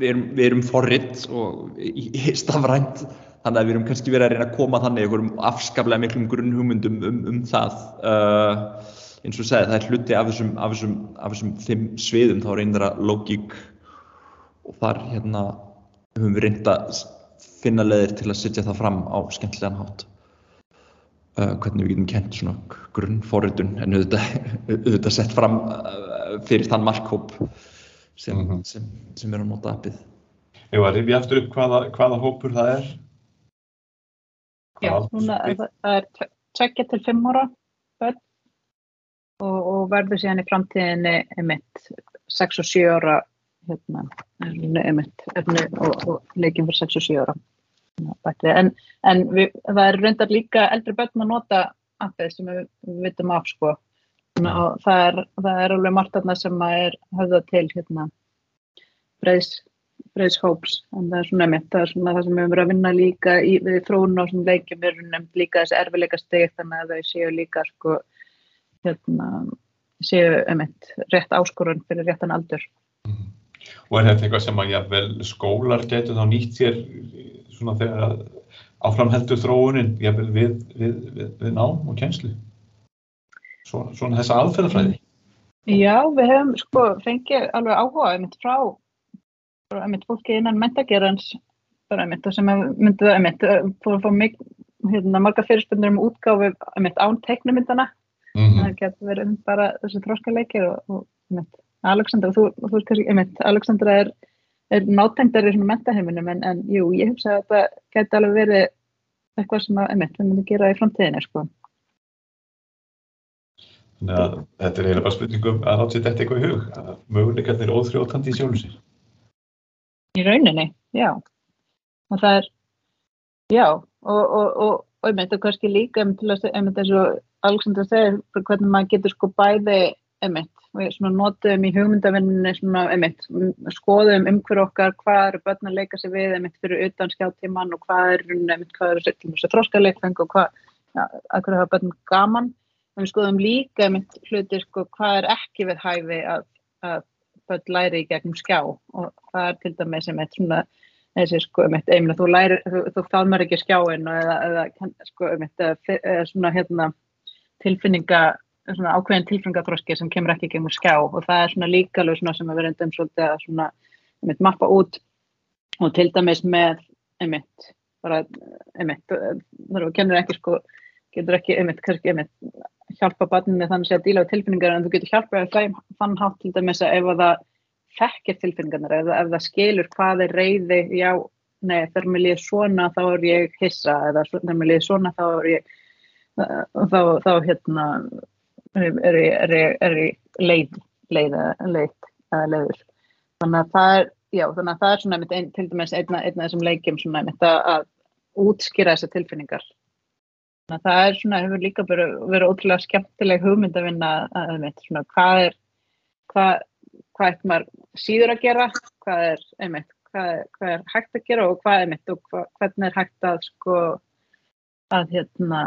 við erum, erum forritt og stafrænt, þannig að við erum kannski verið að reyna að koma þannig einhverjum afskaplega miklum grunnhugmyndum um, um það. Uh, eins og segið, það er hluti af þessum, af þessum, af þessum fimm sviðum, þá reynir það logík og þar hérna höfum við reynd að finna leðir til að setja það fram á skemmtilegan hátt. Uh, hvernig við getum kent svona grunnforritun en auðvitað, auðvitað sett fram uh, fyrir þann markhóp sem, mm -hmm. sem, sem er að nota appið. Ég var að rifja aftur upp hvaða, hvaða hópur það er. Já, núna, það, það er tveggja til fimm ára börn og, og verður síðan í framtíðinni emitt 6 og 7 ára hérna, emitt og, og leikinn fyrir 6 og 7 ára. En, en við, það er reyndar líka eldri börn að nota appið sem við, við vitum af sko. og það er, það er alveg margt aðna sem að er höfða til hérna, breyðs, breyðshóps en það er svona nefnt, það er svona það sem við verið að vinna líka í, við þróun og svona leikjum við erum nefnt líka þessi erfileika steg þannig að þau séu líka sko hérna, séu emitt rétt áskorun fyrir réttan aldur. Og er þetta eitthvað sem að jáfnvel skólar getur þá nýtt sér svona þegar áframheldur þróunin jáfnvel við, við, við, við nám og kjenslu? Svona, svona þessa aðferðafræði? Já, við hefum sko fengið alveg áhuga einmitt frá einmitt fólki innan mentagerans bara einmitt og sem myndið einmitt fór að fá mig hérna marga fyrirspöndur um útgáfi einmitt án teiknumyndana mm -hmm. það getur verið bara þessi þróskaleikir og, og einmitt Alexandra, þú, þú veist kannski, einmitt, Alexandra er, er nátengdar í svona mentaheiminum en, en jú, ég hugsa að þetta geti alveg verið eitthvað sem að, einmitt, við myndum gera í framtíðinni, sko. Þannig að þetta er eiginlega bara spurningum að átsett þetta eitthvað í hug, að möguleikarnir óþrjóðtandi í sjálfum sér. Í rauninni, já. Og það er, já, og, og, og, og einmitt, og kannski líka einmitt einmitt eins og Alexandra segir, hvernig maður getur sko bæði, einmitt, við notum í hugmyndavinninni skoðum um hver okkar hvað eru börn að leika sig við einmitt fyrir utan skjáttíman og hvað eru einmitt, hvað eru þessi þróskaleikfeng og hvað, ja, að hverju hafa börn gaman. En við skoðum líka einmitt hluti sko hvað er ekki við hæfi að, að börn læri í gegnum skjá. Og það er til dæmis einmitt svona þessi sko einmitt, einmitt þú læri, þú, þú þálmar ekki skjáin eða, eða sko einmitt eða svona hérna tilfinninga svona ákveðin tilfengaþróski sem kemur ekki gengur skjá. Og það er svona líka alveg svona sem við verðum svolítið að svona einmitt, mappa út. Og til dæmis með einmitt, bara einmitt, þar þú kennur ekki sko, getur ekki einmitt, kannski einmitt hjálpa barninu þannig að díla á tilfinningar en þú getur hjálpað að þann hátt til dæmis að ef það fekkir tilfinningarnar eða ef það skilur hvað er reyði, já, nei, þegar mér líður svona þá er ég hissa eða þegar mér líður svona þá er ég þá, þá hérna er, er leið, leið, leið leiður. Þannig að það er, já, þannig að það er svona ein, til dæmis einna af þessum leikjum svona einmitt að, að útskýra þessar tilfinningar. Þannig að það er svona, hefur líka verið, ótrúlega skemmtileg hugmynd að vinna að einmitt svona hvað er, hvað, hvað er maður síður að gera, hvað er einmitt, hvað er, hvað er hægt að gera og hvað einmitt og hvað, hvernig er hægt að sko að hérna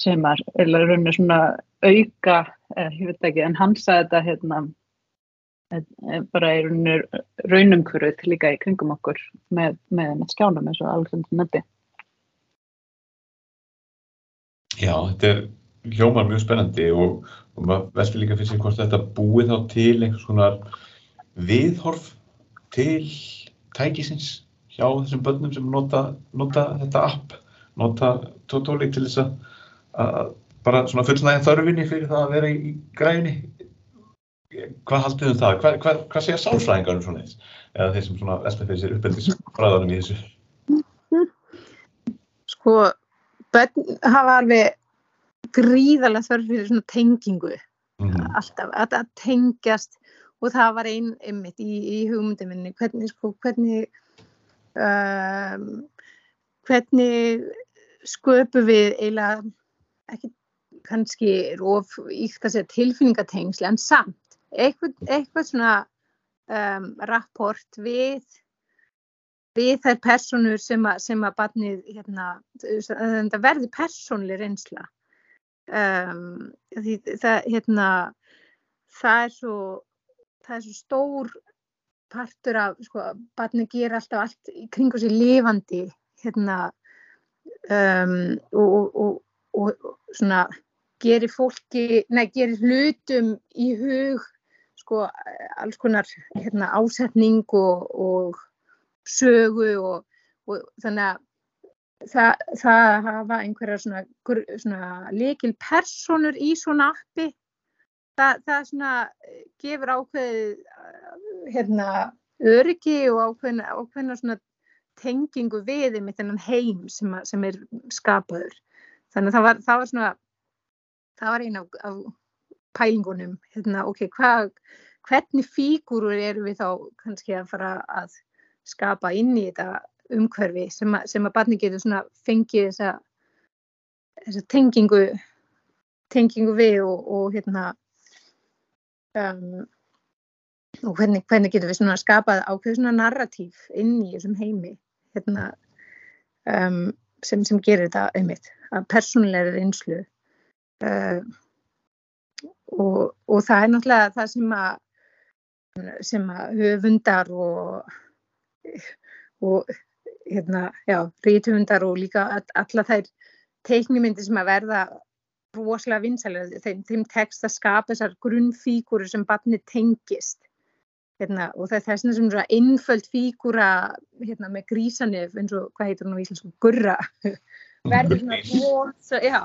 sem er, rauninu svona auka, eh, ég veit ekki, en hann sagði þetta hérna, eh, bara í raunumkvöruð líka í kringum okkur með, með, skjánum eins og Alexander nefndi. Já, þetta er hljómar mjög spennandi og, og maður veldur líka fyrir sig hvort þetta búið þá til einhvers konar viðhorf til tækisins hjá þessum börnum sem nota, nota þetta app, nota tótóli til þess að bara svona fullnægja þörfinni fyrir það að vera í græni hvað haldið um það? Hvað, hvað, hvað segja sálfræðingarum svona eins? Eða þeir sem svona velta fyrir sér uppeldisfræðanum í þessu? Sko, bönn hafa alveg gríðarlega þörf fyrir svona tengingu mm -hmm. alltaf, að, að tengjast og það var einn einmitt í, í hugmyndum minni, hvernig, sko, hvernig, um, hvernig sköpu við eiginlega ekki kannski of íkt að segja tilfinningatengsli en samt eitthvað, eitthvað svona um, rapport við við þær personur sem að, sem að barnið hérna, verði personli reynsla. Um, því það hérna það er svo það er svo stór partur af sko, barnið ger alltaf allt kringu sér lifandi hérna um, og, og, og, og svona gerir fólki, nei gerir hlutum í hug sko alls konar hérna, ásetning og sögu og, og þannig að það, það hafa einhverja svona, svona likil personur í svona appi. Það, það svona gefur ákveð hérna öryggi og ákveðna, ákveðna tengingu við með þennan heim sem, sem er skapaður þannig að það var, það var svona það var eina af, af pælingunum hérna, ok, hva, hvernig fígúrur eru við þá kannski að fara að skapa inn í þetta umhverfi sem að, sem að barni getur svona fengið þessa, þessa tengingu tengingu við og, og hérna um, og hvernig, hvernig getur við svona skapað ákveð svona narratív inn í þessum heimi hérna um, sem, sem gerir þetta einmitt að persónulegri einslu uh, og, og það er náttúrulega það sem að sem að höfundar og og hérna, já, rítumundar og líka alla þær teiknimyndir sem að verða rosalega vinsælega, þeim, þeim tekst að skapa þessar grunnfígúru sem barni tengist hérna, og það er þess að svona innföld fígúra hérna, með grísanif eins og hvað heitur hún á íslensku, gurra. Verður svona rosa, já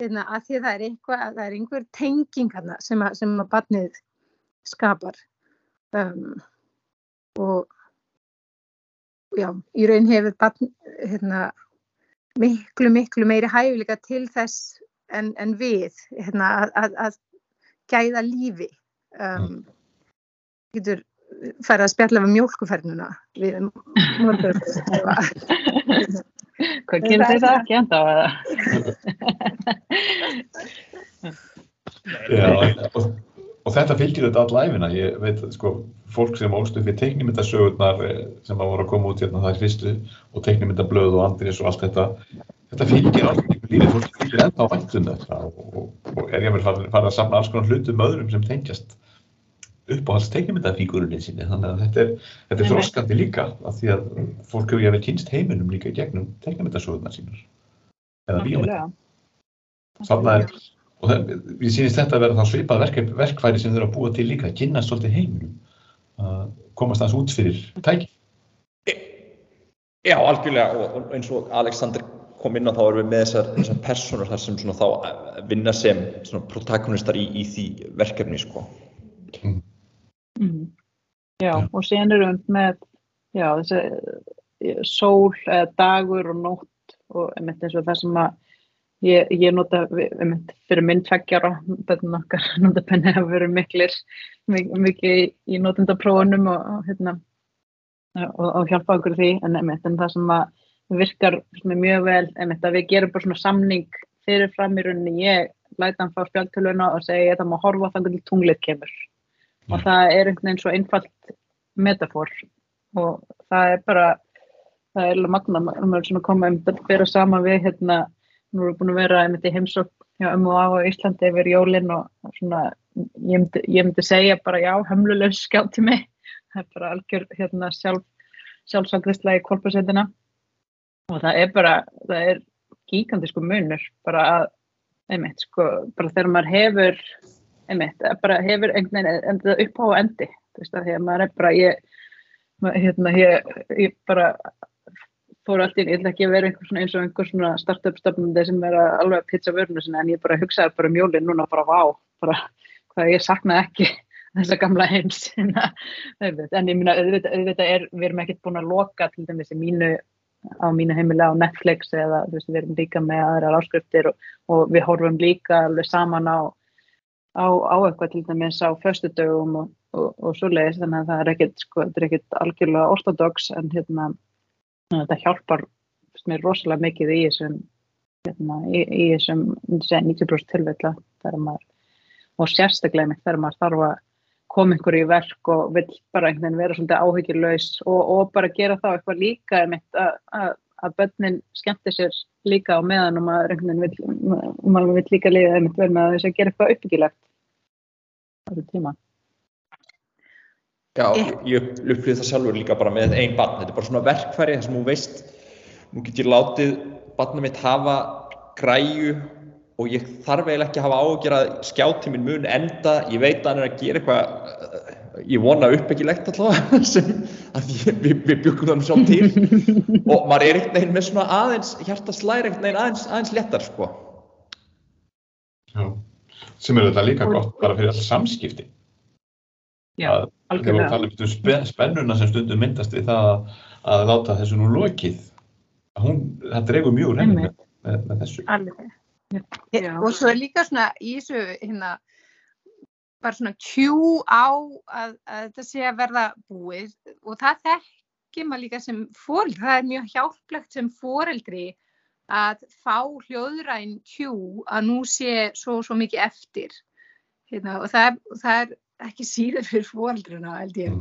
hérna, að því að það er eitthvað, það er einhver tenging hérna sem að, sem að barnið skapar. Um, og já, í raun hefur barn, hérna, miklu, miklu meiri hæfileika til þess en, en við hérna, að, að gæða lífi. Um, getur færið að spjalla við mjölkuferðnuna við morgunum. Hvað gerir þið það ekki enda á það? Já, og, þetta fylgir þetta all æfina. Ég veit, sko, fólk sem ólst upp í teiknimyndasögurnar eh, sem að voru að koma út hérna það í fyrstu og teiknimyndablöð og andris og allt þetta þetta fylgir allir í lífið, fólk fylgir ennþá væntum þetta og, og, og er ég að fara, fara að samla alls konar hlutum öðrum sem tengjast uppáhalds teiknimyndafíkurunni sinni þannig að þetta er, þetta er þróskandi líka af því að fólk hefur ég að kynst heiminum líka í gegnum teiknimyndasögurnar sínur eða að og það, ég sýnist þetta að vera þá svipað verk, verkfæri sem þau eru að búa til líka, að kynast svolítið heiminum að komast aðeins út fyrir tæki. Já, algjörlega og eins og Alexander kom inn á þá erum við með þessar, þessar personur þar sem þá vinna sem protagonistar í, í því verkefni sko. Mm. Mm. Já, og síðan erum við með já, þessi eh, sól, dagur og nótt og einmitt eins og það sem að Ég, ég nota fyrir minn tveggjara, bæðin okkar notapenni hafa verið miklir, mikið í notendaprófunum og, hérna, og, og hjálpa okkur því, en, einmitt, en það sem virkar mjög vel, einmitt, að við gerum bara svona samning fyrirfram í rauninni, ég læta hann fá spjáltöluna og segja ég það má horfa þannig til tunglið kemur. Og mm. það er einhvern veginn svo einfalt metafor og það er bara, það er er svona komað um að byrja sama við hérna Nú erum við búin að vera einmitt í heimsók hjá M&A á Íslandi yfir jólinn og svona, ég myndi, ég myndi segja bara já, hömlulegs skjátti mig. Það er bara algjör hérna, sjálf, sjálfsangrislega í korpusveitina og það er bara, það er gíkandisku munur bara að, einmitt, sko, bara þegar maður hefur, einmitt, bara hefur einhvern veginn upp á endi, þú veist að því að maður er bara, ég, hérna, ég, ég bara fór allt í, ég ætla ekki að vera einhver svona eins og einhver svona startup stafnandi sem er alveg að pizza vörnu sinna en ég bara hugsaði bara um jólinn núna bara vá, bara hvað ég saknaði ekki þessa gamla heims en ég minna, auðvitað er, við erum ekkert búin að loka til dæmis í mínu, á mínu heimilega á Netflix eða veist, við erum líka með aðra áskriftir og, og við horfum líka alveg saman á, á, á eitthvað til dæmis á föstudögum og, og, og svo leiðis þannig að það er ekkert, sko, þetta er ekkert algjörlega ortodox en hérna þetta hjálpar mér rosalega mikið í þessum hérna, í, í þessum 90% tilvilla þegar maður og sérstaklega mitt þegar maður þarf að koma ykkur í verk og vil bara einhvern veginn vera svolítið áhyggjurlaus og, og bara gera þá eitthvað líka að að börnin skemmti sér líka á meðan og maður einhvern veginn vil, líka liða einmitt vel með þess að gera eitthvað uppbyggilegt á þessu tíma. Já, ég upplýði það sjálfur líka bara með einn barn, þetta er bara svona verkfæri þar sem þú veist, nú get ég látið barnið mitt hafa græju og ég þarf eiginlega ekki að hafa ágjör að skjáttíminn mun enda, ég veit að hann er að gera eitthvað, ég vona uppbyggilegt allavega, sem að ég, við, við byggum þannig sjálf til og maður er einhvern veginn með svona aðeins, hjarta slæri einhvern veginn aðeins, aðeins léttar sko. Já, sem er þetta líka gott bara fyrir all samskipti. Já, algjörlega. Þegar við talum um spennuna sem stundum myndast við það að, að láta þessu nú lokið, hún, það dregur mjög reynd með, með, með þessu. Alveg. Já. Og svo er líka svona í þessu hérna bara svona kjú á að, að þetta sé að verða búið. Og það þekkir maður líka sem fóreldri, það er mjög hjálplegt sem fóreldri að fá hljóðræn kjú að nú sé svo, svo mikið eftir. Hérna, og það það er ekki síður fyrir fóreldrina held ég.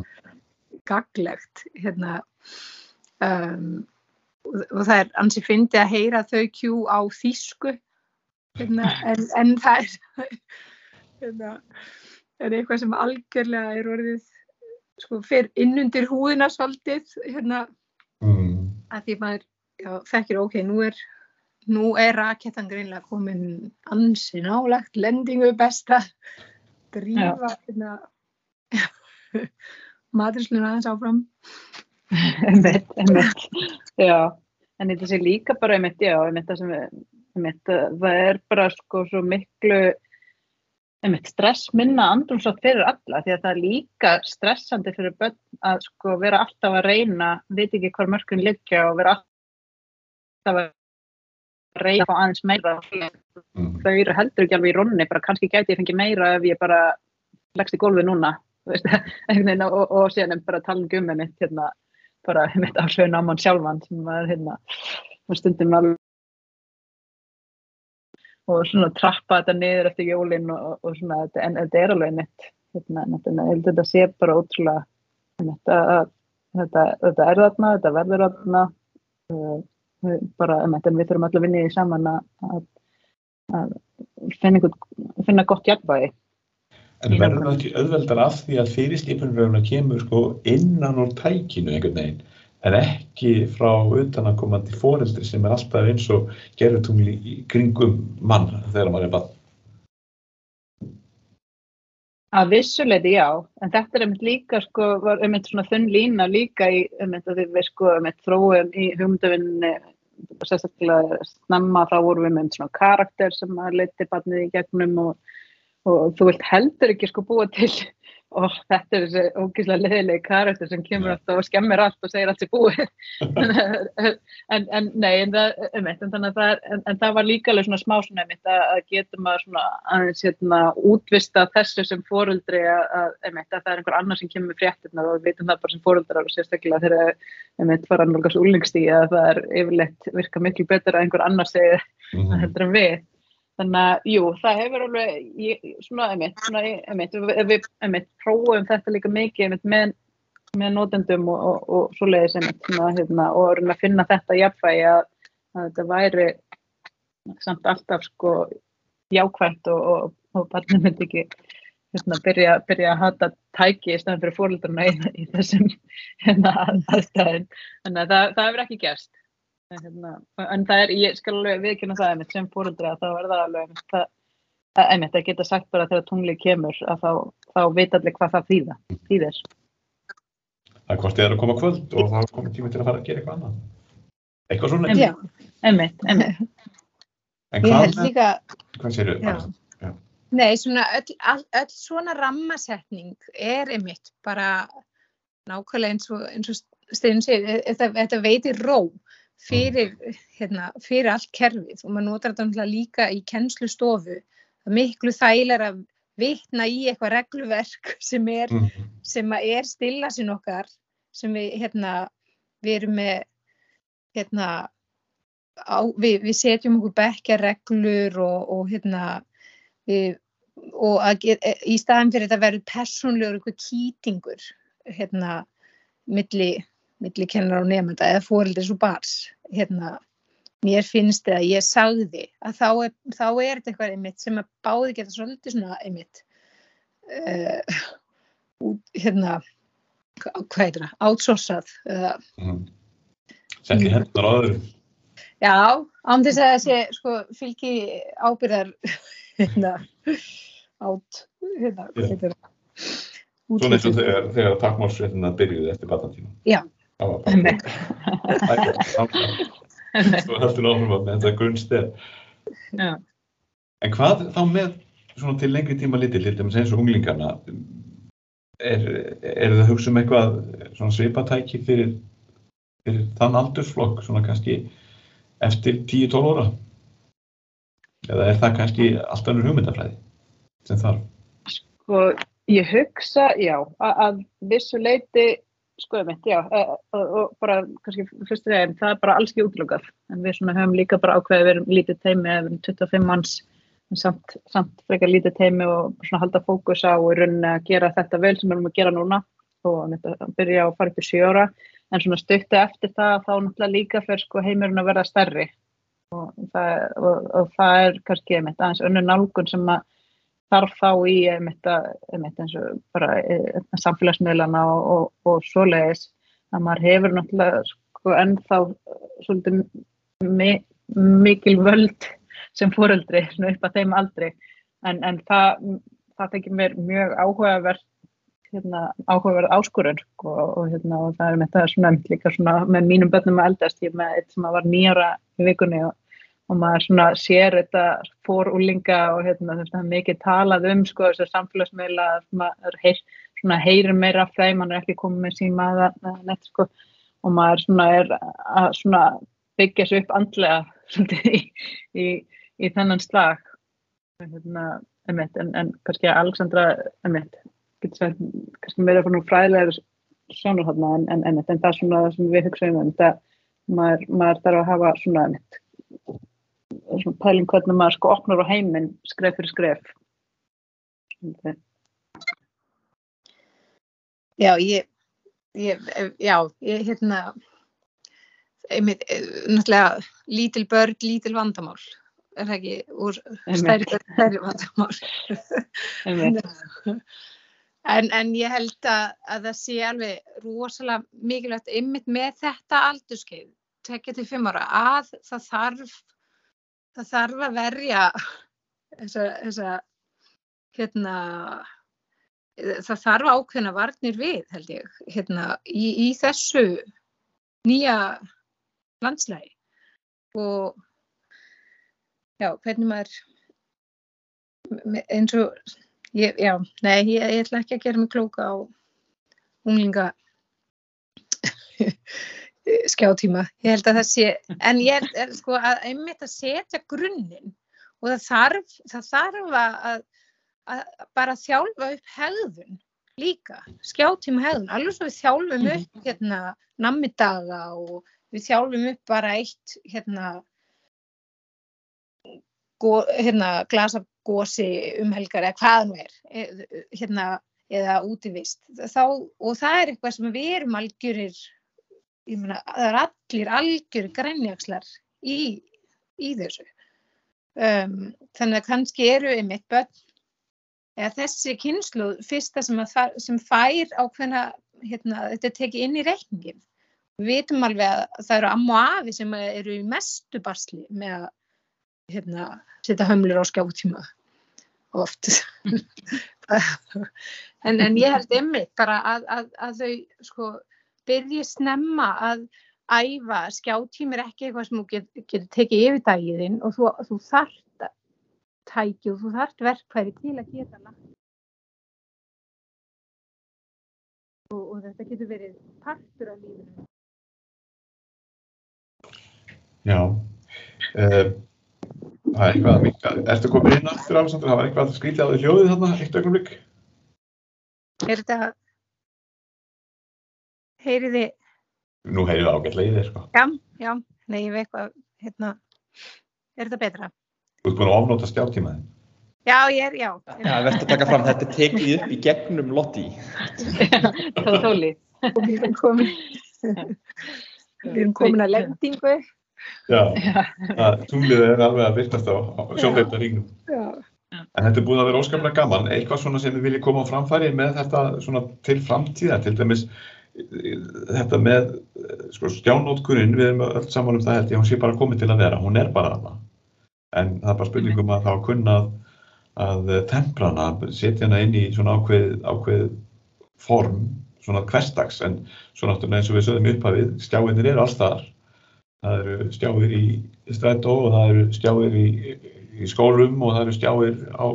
Gaglegt hérna, um, og það er ansi fyndi að heyra þau kjú á þýsku hérna, en, en það er hérna er eitthvað sem algjörlega er orðið sko, fyrir innundir húðina svolítið hérna? Mm. að því maður já, þekkir ok, nú er nú er rakettan greinlega komin ansi nálagt, lendingu besta drífa hérna, matursluna aðeins áfram. Einmitt, einmitt. Já, en þetta sé líka bara einmitt, já, einmitt það sem einmitt, það er bara sko svo miklu einmitt stress minna andrumsótt fyrir alla því að það er líka stressandi fyrir börn að sko vera alltaf að reyna veit ekki hvar mörkun liggja og vera alltaf að reyna á aðeins meira mm. þau eru heldur ekki alveg í ronni bara kannski gæti ég fengið meira ef ég bara leggst í gólfi núna veist, og, og síðan er bara tala um gummi mitt hérna bara mitt hljóðin á mann sjálfan sem er hérna stundum alveg og svona trappa þetta niður eftir jólinn og, og svona, en þetta er alveg nett hérna, þetta sé bara ótrúlega þetta, þetta, þetta er þarna, þetta verður þarna uh, bara, en við þurfum alltaf að vinna í saman að, að finna, finna gott hjálpaði En verður það ekki auðveldar af því að fyrirskipunverðuna kemur sko innan úr tækinu einhvern veginn en ekki frá utanakomandi fóreldri sem er alltaf eins og gerðutungli í kringum mann þegar maður er bann. Að vissuleiti já, en þetta er einmitt líka sko, var einmitt svona þunn lína líka í einmitt að við sko einmitt þróum í hugmyndavinni sérstaklega snemma þá vorum við með svona karakter sem að leiti barnið í gegnum og, og þú vilt heldur ekki sko búa til og þetta er þessi ógíslega leðilegi karakter sem kemur alltaf og skemmir allt og segir allt sér búið. En, en nei en það, um eitt, en, það, en, en það var líka alveg svona smá svona einmitt að, að getum að svona aðeins hérna útvista þessu sem fóruldri að, að, einmitt, að það er einhver annar sem kemur fréttirna og við veitum það bara sem fóruldrar og sérstaklega þegar einmitt fara annálgast úlningstíð að það er yfirleitt virka miklu betur að einhver annar segir mm -hmm. heldur en við Þannig að, jú, það hefur alveg, ég, svona, einmitt, svona, einmitt, við, einmitt, prófum þetta líka mikið, einmitt, með, með nótendum og, og, og svo leiðis, einmitt, svona, hérna, og erum að finna þetta jafnvægi að, að þetta væri samt alltaf, sko, jákvæmt og, og, og barnið myndi ekki, hérna, byrja, byrja að hata tæki í staðan fyrir fóröldurna í, í þessum, hérna, aðstæðin. Þannig að það, það hefur ekki gerst hérna, en það er, ég skal alveg viðkynna það einmitt sem fóröldri að þá er það alveg það, einmitt að geta sagt bara þegar tungli kemur að þá, þá veit allir hvað það þýða, þýðir. Það er hvort þið er að koma kvöld og þá er komið tíma til að fara að gera eitthvað annað. Eitthvað svona. Já, einmitt, einmitt. En hvað, líka, hvað séu þau? Nei, svona öll, all, öll svona rammasetning er einmitt bara nákvæmlega eins og, eins og Steinn segir, þetta, þetta veitir ró fyrir, hérna, fyrir allt kerfið og maður notar þetta líka í kennslustofu. Er miklu þægilega að vitna í eitthvað regluverk sem er, Mm. sem er stilla sin okkar sem við, hérna, við erum með hérna á, við, við setjum okkur bekkja reglur og, og hérna við, og að, ge- í staðin fyrir þetta verður persónlegur eitthvað kýtingur hérna milli, milli kennar og nefnda eða fóreldris og bars hérna mér finnst það að ég sagði að þá er, þá er þetta eitthvað einmitt sem að báði geta svolítið svona einmitt uh, út, hérna hva- hvað heitir það, outsourcað uh, Mm. Sett í hendunar á öðrum. já, án þess að sé sko fylgi ábyrðar hérna át, hérna, heitir það Svona eins og þegar, þegar takkmálsréttina byrjuði eftir batatíma. Já. Það var bara... Svo heldur áfram að með þetta grunnstef. Já. En hvað þá með svona til lengri tíma litið, til dæmis eins og unglingarna, er, er það hugsa um eitthvað svona svipatæki fyrir, fyrir þann aldursflokk, svona kannski eftir 10-12 óra? Eða er það kannski allt önnur hugmyndafræði sem þarf? Sko, ég hugsa, já, að, að vissu leiti, sko, ég mitt, já, og, og bara, kannski fyrst þegar, það er bara alls ekki útlökað, en við svona höfum líka bara ákveðið, við erum lítið teimi, við erum 25 manns, samt, samt frekar lítið teimi og svona halda fókus á í rauninni að gera þetta vel sem við erum að gera núna og að byrja að fara upp í sjóra, en svona stuttu eftir það, þá náttúrulega líka fyrir sko heimurinn að verða stærri. Og það, og, og það er kannski, ég mitt, aðeins önnur nálgun sem að þarf þá í einmitt, að, einmitt eins og bara e, samfélagsmiðlana og, og, og svoleiðis að maður hefur náttúrulega sko ennþá svolítið mi, mikil völd sem fóreldri upp að þeim aldri. En, en það, það tekir mér mjög áhugavert hérna, áhugaverð áskorun sko, og, hérna, og það er með það svona, líka svona með mínum börnum að eldast. Ég með eitt sem var nýjara í vikunni og og maður svona sér þetta fórúlinga og hérna, þetta er mikið talað um sko þessar samfélagsmiðla maður heyr, svona heyrir meira af þeim, maður er ekki komið með síma eða neitt sko og maður svona er að svona byggja sér upp andlega svolítið í, í, í þennan slag. Hérna, emitt, en, en kannski Alexandra emitt, sagt kannski meira fyrir fræðilegur sjónur hérna en, en, en, en það er svona það sem við hugsaum um þetta maður, maður þarf að hafa svona emitt svona pæling hvernig maður sko opnar á heiminn skref fyrir skref. Okay. Já, ég, ég já, ég hérna einmitt, náttúrulega lítil börn, lítil vandamál er það ekki? Úr stærri börn, stærri vandamál. En, en ég held að, að það sé alveg rosalega mikilvægt einmitt með þetta aldurskeið tekja til fimm ára að það þarf það þarf að verja þessa, þessa hérna það þarf ákveðna varnir við held ég hérna, í, í þessu nýja landslægi og já, hvernig maður eins og ég, já, nei, ég, ég ætla ekki að gera mig klóka á unglinga skjátíma, ég held að það sé en ég held er, sko að einmitt að setja grunninn og það þarf það þarf að, að bara þjálfa upp hegðun líka, skjátíma hegðun. Alveg svo við þjálfum upp hérna nammidaga og við þjálfum upp bara eitt hérna go, hérna glasagósi umhelgar eða hvað nú er hérna eða útivist. Þá, og það er eitthvað sem við erum algjörir ég meina, það er allir algjör grænjagslar í, í þessu. Um, þannig að kannski eru einmitt börn eða þessi kynslu fyrsta sem, að, sem fær ákveðna hérna, þetta tekið inn í reikningin við vitum alveg að það eru amma og afi sem eru í mestu basli með að hérna, setja hömlur á skjáttíma oft. En, en ég held einmitt bara að, að, að þau sko byrji snemma að æfa skjáttími er ekki eitthvað sem þú getur get tekið yfir dagiðinn og þú, þú þart tæki og þú þart verkværi til að geta lagt og, og þetta getur verið partur af lífinu Já uh, Það er eitthvað að mikka. Ertu komin inn aftur, Alessandra? Það var eitthvað skrítið á því hljóðið þarna, eitt augnablik. Er þetta, heyriði, Nú heyrðu það ágætlega í þér, sko. já, já, nei, ég veit eitthvað, hérna, er þetta betra? Þú ert búin að ofnóta skjártímaðin. Já, ég er, já. Já, verður að taka fram, þetta er tekið upp í gegnum Lotti. Tóð tóli. Og við erum komin, við erum komin að lendingu. Já, tunglið er alveg að byrtast á, á sjónleita ríknum. Já. En þetta er búin að vera óskaplega gaman. Eitthvað svona sem við viljum koma á framfæri með þetta svona til framtíða, til dæmis þetta með sko, skjánótkurinn, við erum öll saman um það held ég, hún sé bara komið til að vera, hún er bara þarna. En það er bara spurningum að þá kunna að, tempra hana, setja hana inn í svona ákveð, ákveð form, svona hverstags, en svo náttúrulega eins og við sögðum í upphafið, skjáinir eru allstaðar. Það eru skjáir í strætó og það eru skjáir í, í skólum og það eru skjáir á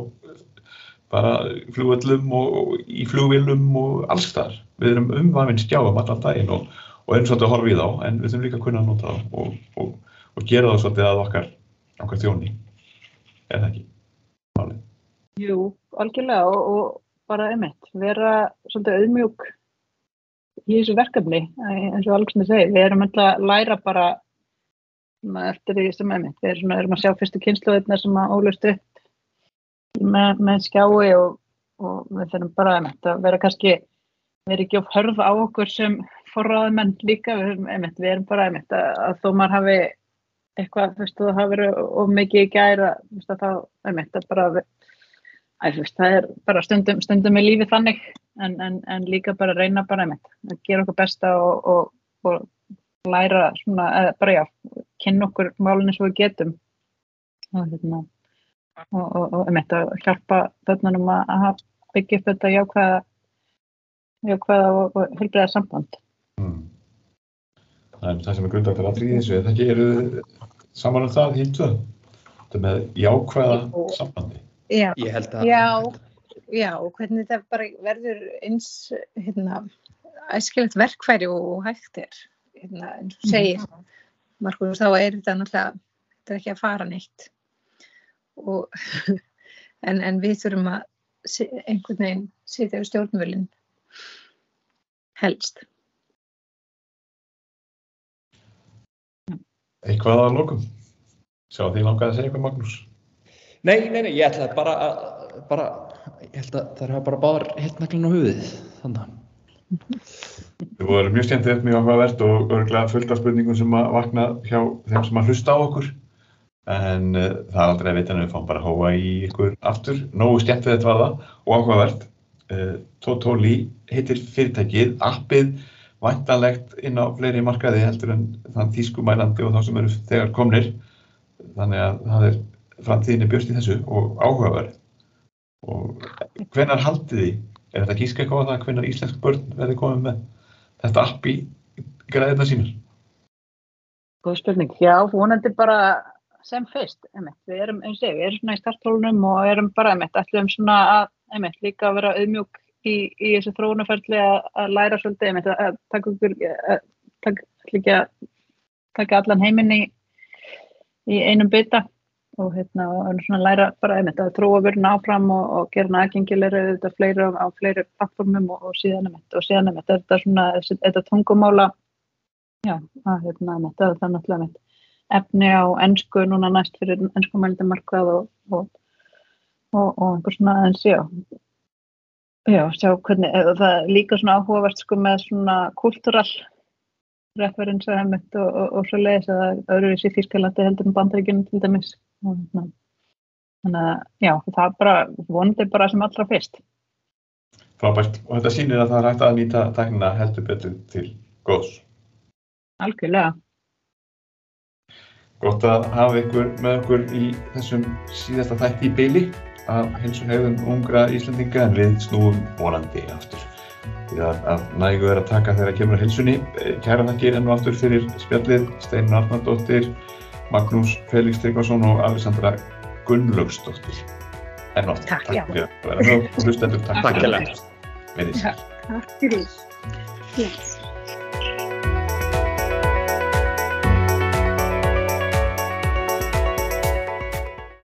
bara flugvöllum og, í flugvillum og alls þar. Við erum umvafinn skjáum allan daginn og, og erum svolítið að horfa í þá en við þurfum líka að kunna að nota þá og, og, og gera það svolítið að okkar, okkar þjóni. Er það ekki? Málið. Jú, algjörlega og, bara einmitt, vera svolítið auðmjúk í þessu verkefni, eins og Alexander segir, við erum alltaf að læra bara eftir því sem einmitt, við erum, svona, erum að sjá fyrstu kynsluðirna sem að ólust upp með, með skjái og, og við þurfum bara að vera kannski, við erum ekki of hörð á okkur sem forráðumenn líka, við erum, einmitt, við erum bara einmitt að, að þó maður hafi eitthvað, þú veist, það hafi verið of mikið í gæra, þú veist, að þá, einmitt, að bara þú veist, það er bara stundum, stundum í lífi þannig en, en, en líka bara reyna bara einmitt að gera okkur besta og, og, og læra svona, eða bara já, kynna okkur málun eins og við getum. Og, hérna, og, og, og einmitt að hjálpa börnunum að, byggja upp þetta jákvæða jákvæða og, og helbriða samband. Mm. Það er það sem er grundvægt að í þessu, það ekki eru saman um það hýttu þetta með jákvæða sambandi. Já, Ég held að... já, já, og hvernig þetta bara verður eins, hérna, æskilegt verkfæri og hægt er, hérna, eins og segir, Markus, þá er þetta náttúrulega, þetta er ekki að fara neitt. Og, en, en við þurfum að einhvern veginn sitja við stjórnvölinn helst. Eitthvað að lokum? Sjá því langaði að segja eitthvað Magnús. Nei, nei, nei, ég ætlaði bara að, bara, ég held að það hafa bara báðar heilt naglinn á höfuðið, þannig að. Þið voru mjög skemmtilegt, mjög áhugavert og örgulega fullt af spurningum sem að vakna hjá þeim sem að hlusta á okkur. En uh, það er aldrei að vita en við fáum bara að hóa í ykkur aftur. Nógu skemmtilegt var það og áhugavert. Uh, Totóli heitir fyrirtækið, appið væntanlegt inn á fleiri markaði heldur en þann þýskumælandi og þá sem eru þegar komnir. Þannig að það er framtíðinni björst í þessu og áhugaverð. Og hvenar haldið þið, er þetta gíska eitthvað á það hvenar íslensk börn verði komið með þetta app í græðina sínar? Góð spurning. Já, vonandi bara sem fyrst, einmitt. Við erum, eins og ég, við erum svona í startólunum og erum bara, einmitt, ætlum svona að, einmitt, líka að vera auðmjúk í, í þessu þróunaferli að, að læra svolítið, einmitt, að, að taka okkur, að ekki að taka allan heiminn í, í einum bytta og hérna, og svona læra bara, einmitt, að þróa vöruna áfram og, og gera hana aðgengilegri auðvitað fleiri á, fleiri plattformum og, og síðan, einmitt, og síðan, einmitt, þetta svona, þetta tungumála Já, að hérna, einmitt, það er náttúrulega einmitt efni á ennsku núna næst fyrir ennskumælindi markað og, og, og, og einhver svona aðeins, já. Já, sjá hvernig, eða það er líka svona áhugavert sko með svona kultúral referens að einmitt og, og, og svo leiðis er öðruvísi í Þýskalandi heldur en bandaríkjunum til dæmis. Hérna, þannig að, já, það er bara, vonandi bara sem allra fyrst. Frábært. Og þetta sýnir að það er hægt að nýta tæknina heldur betur til góðs. Algjörlega. Gott að hafa ykkur með okkur í þessum síðasta þætti í beili af hefðum ungra Íslandinga en við snúum vonandi aftur. Því að, nægu er að taka þegar kemur að hilsunni. Kæra þakkir enn og aftur fyrir spjallið Steinin Arnardóttir, Magnús Felix Tryggvason og Alessandra Gunnlaugsdóttir. Enn og aftur. Takk, já. fyrir að vera með og hlustendur. Takk Takk fyrir að Verið sér. Takk fyrir. Yes.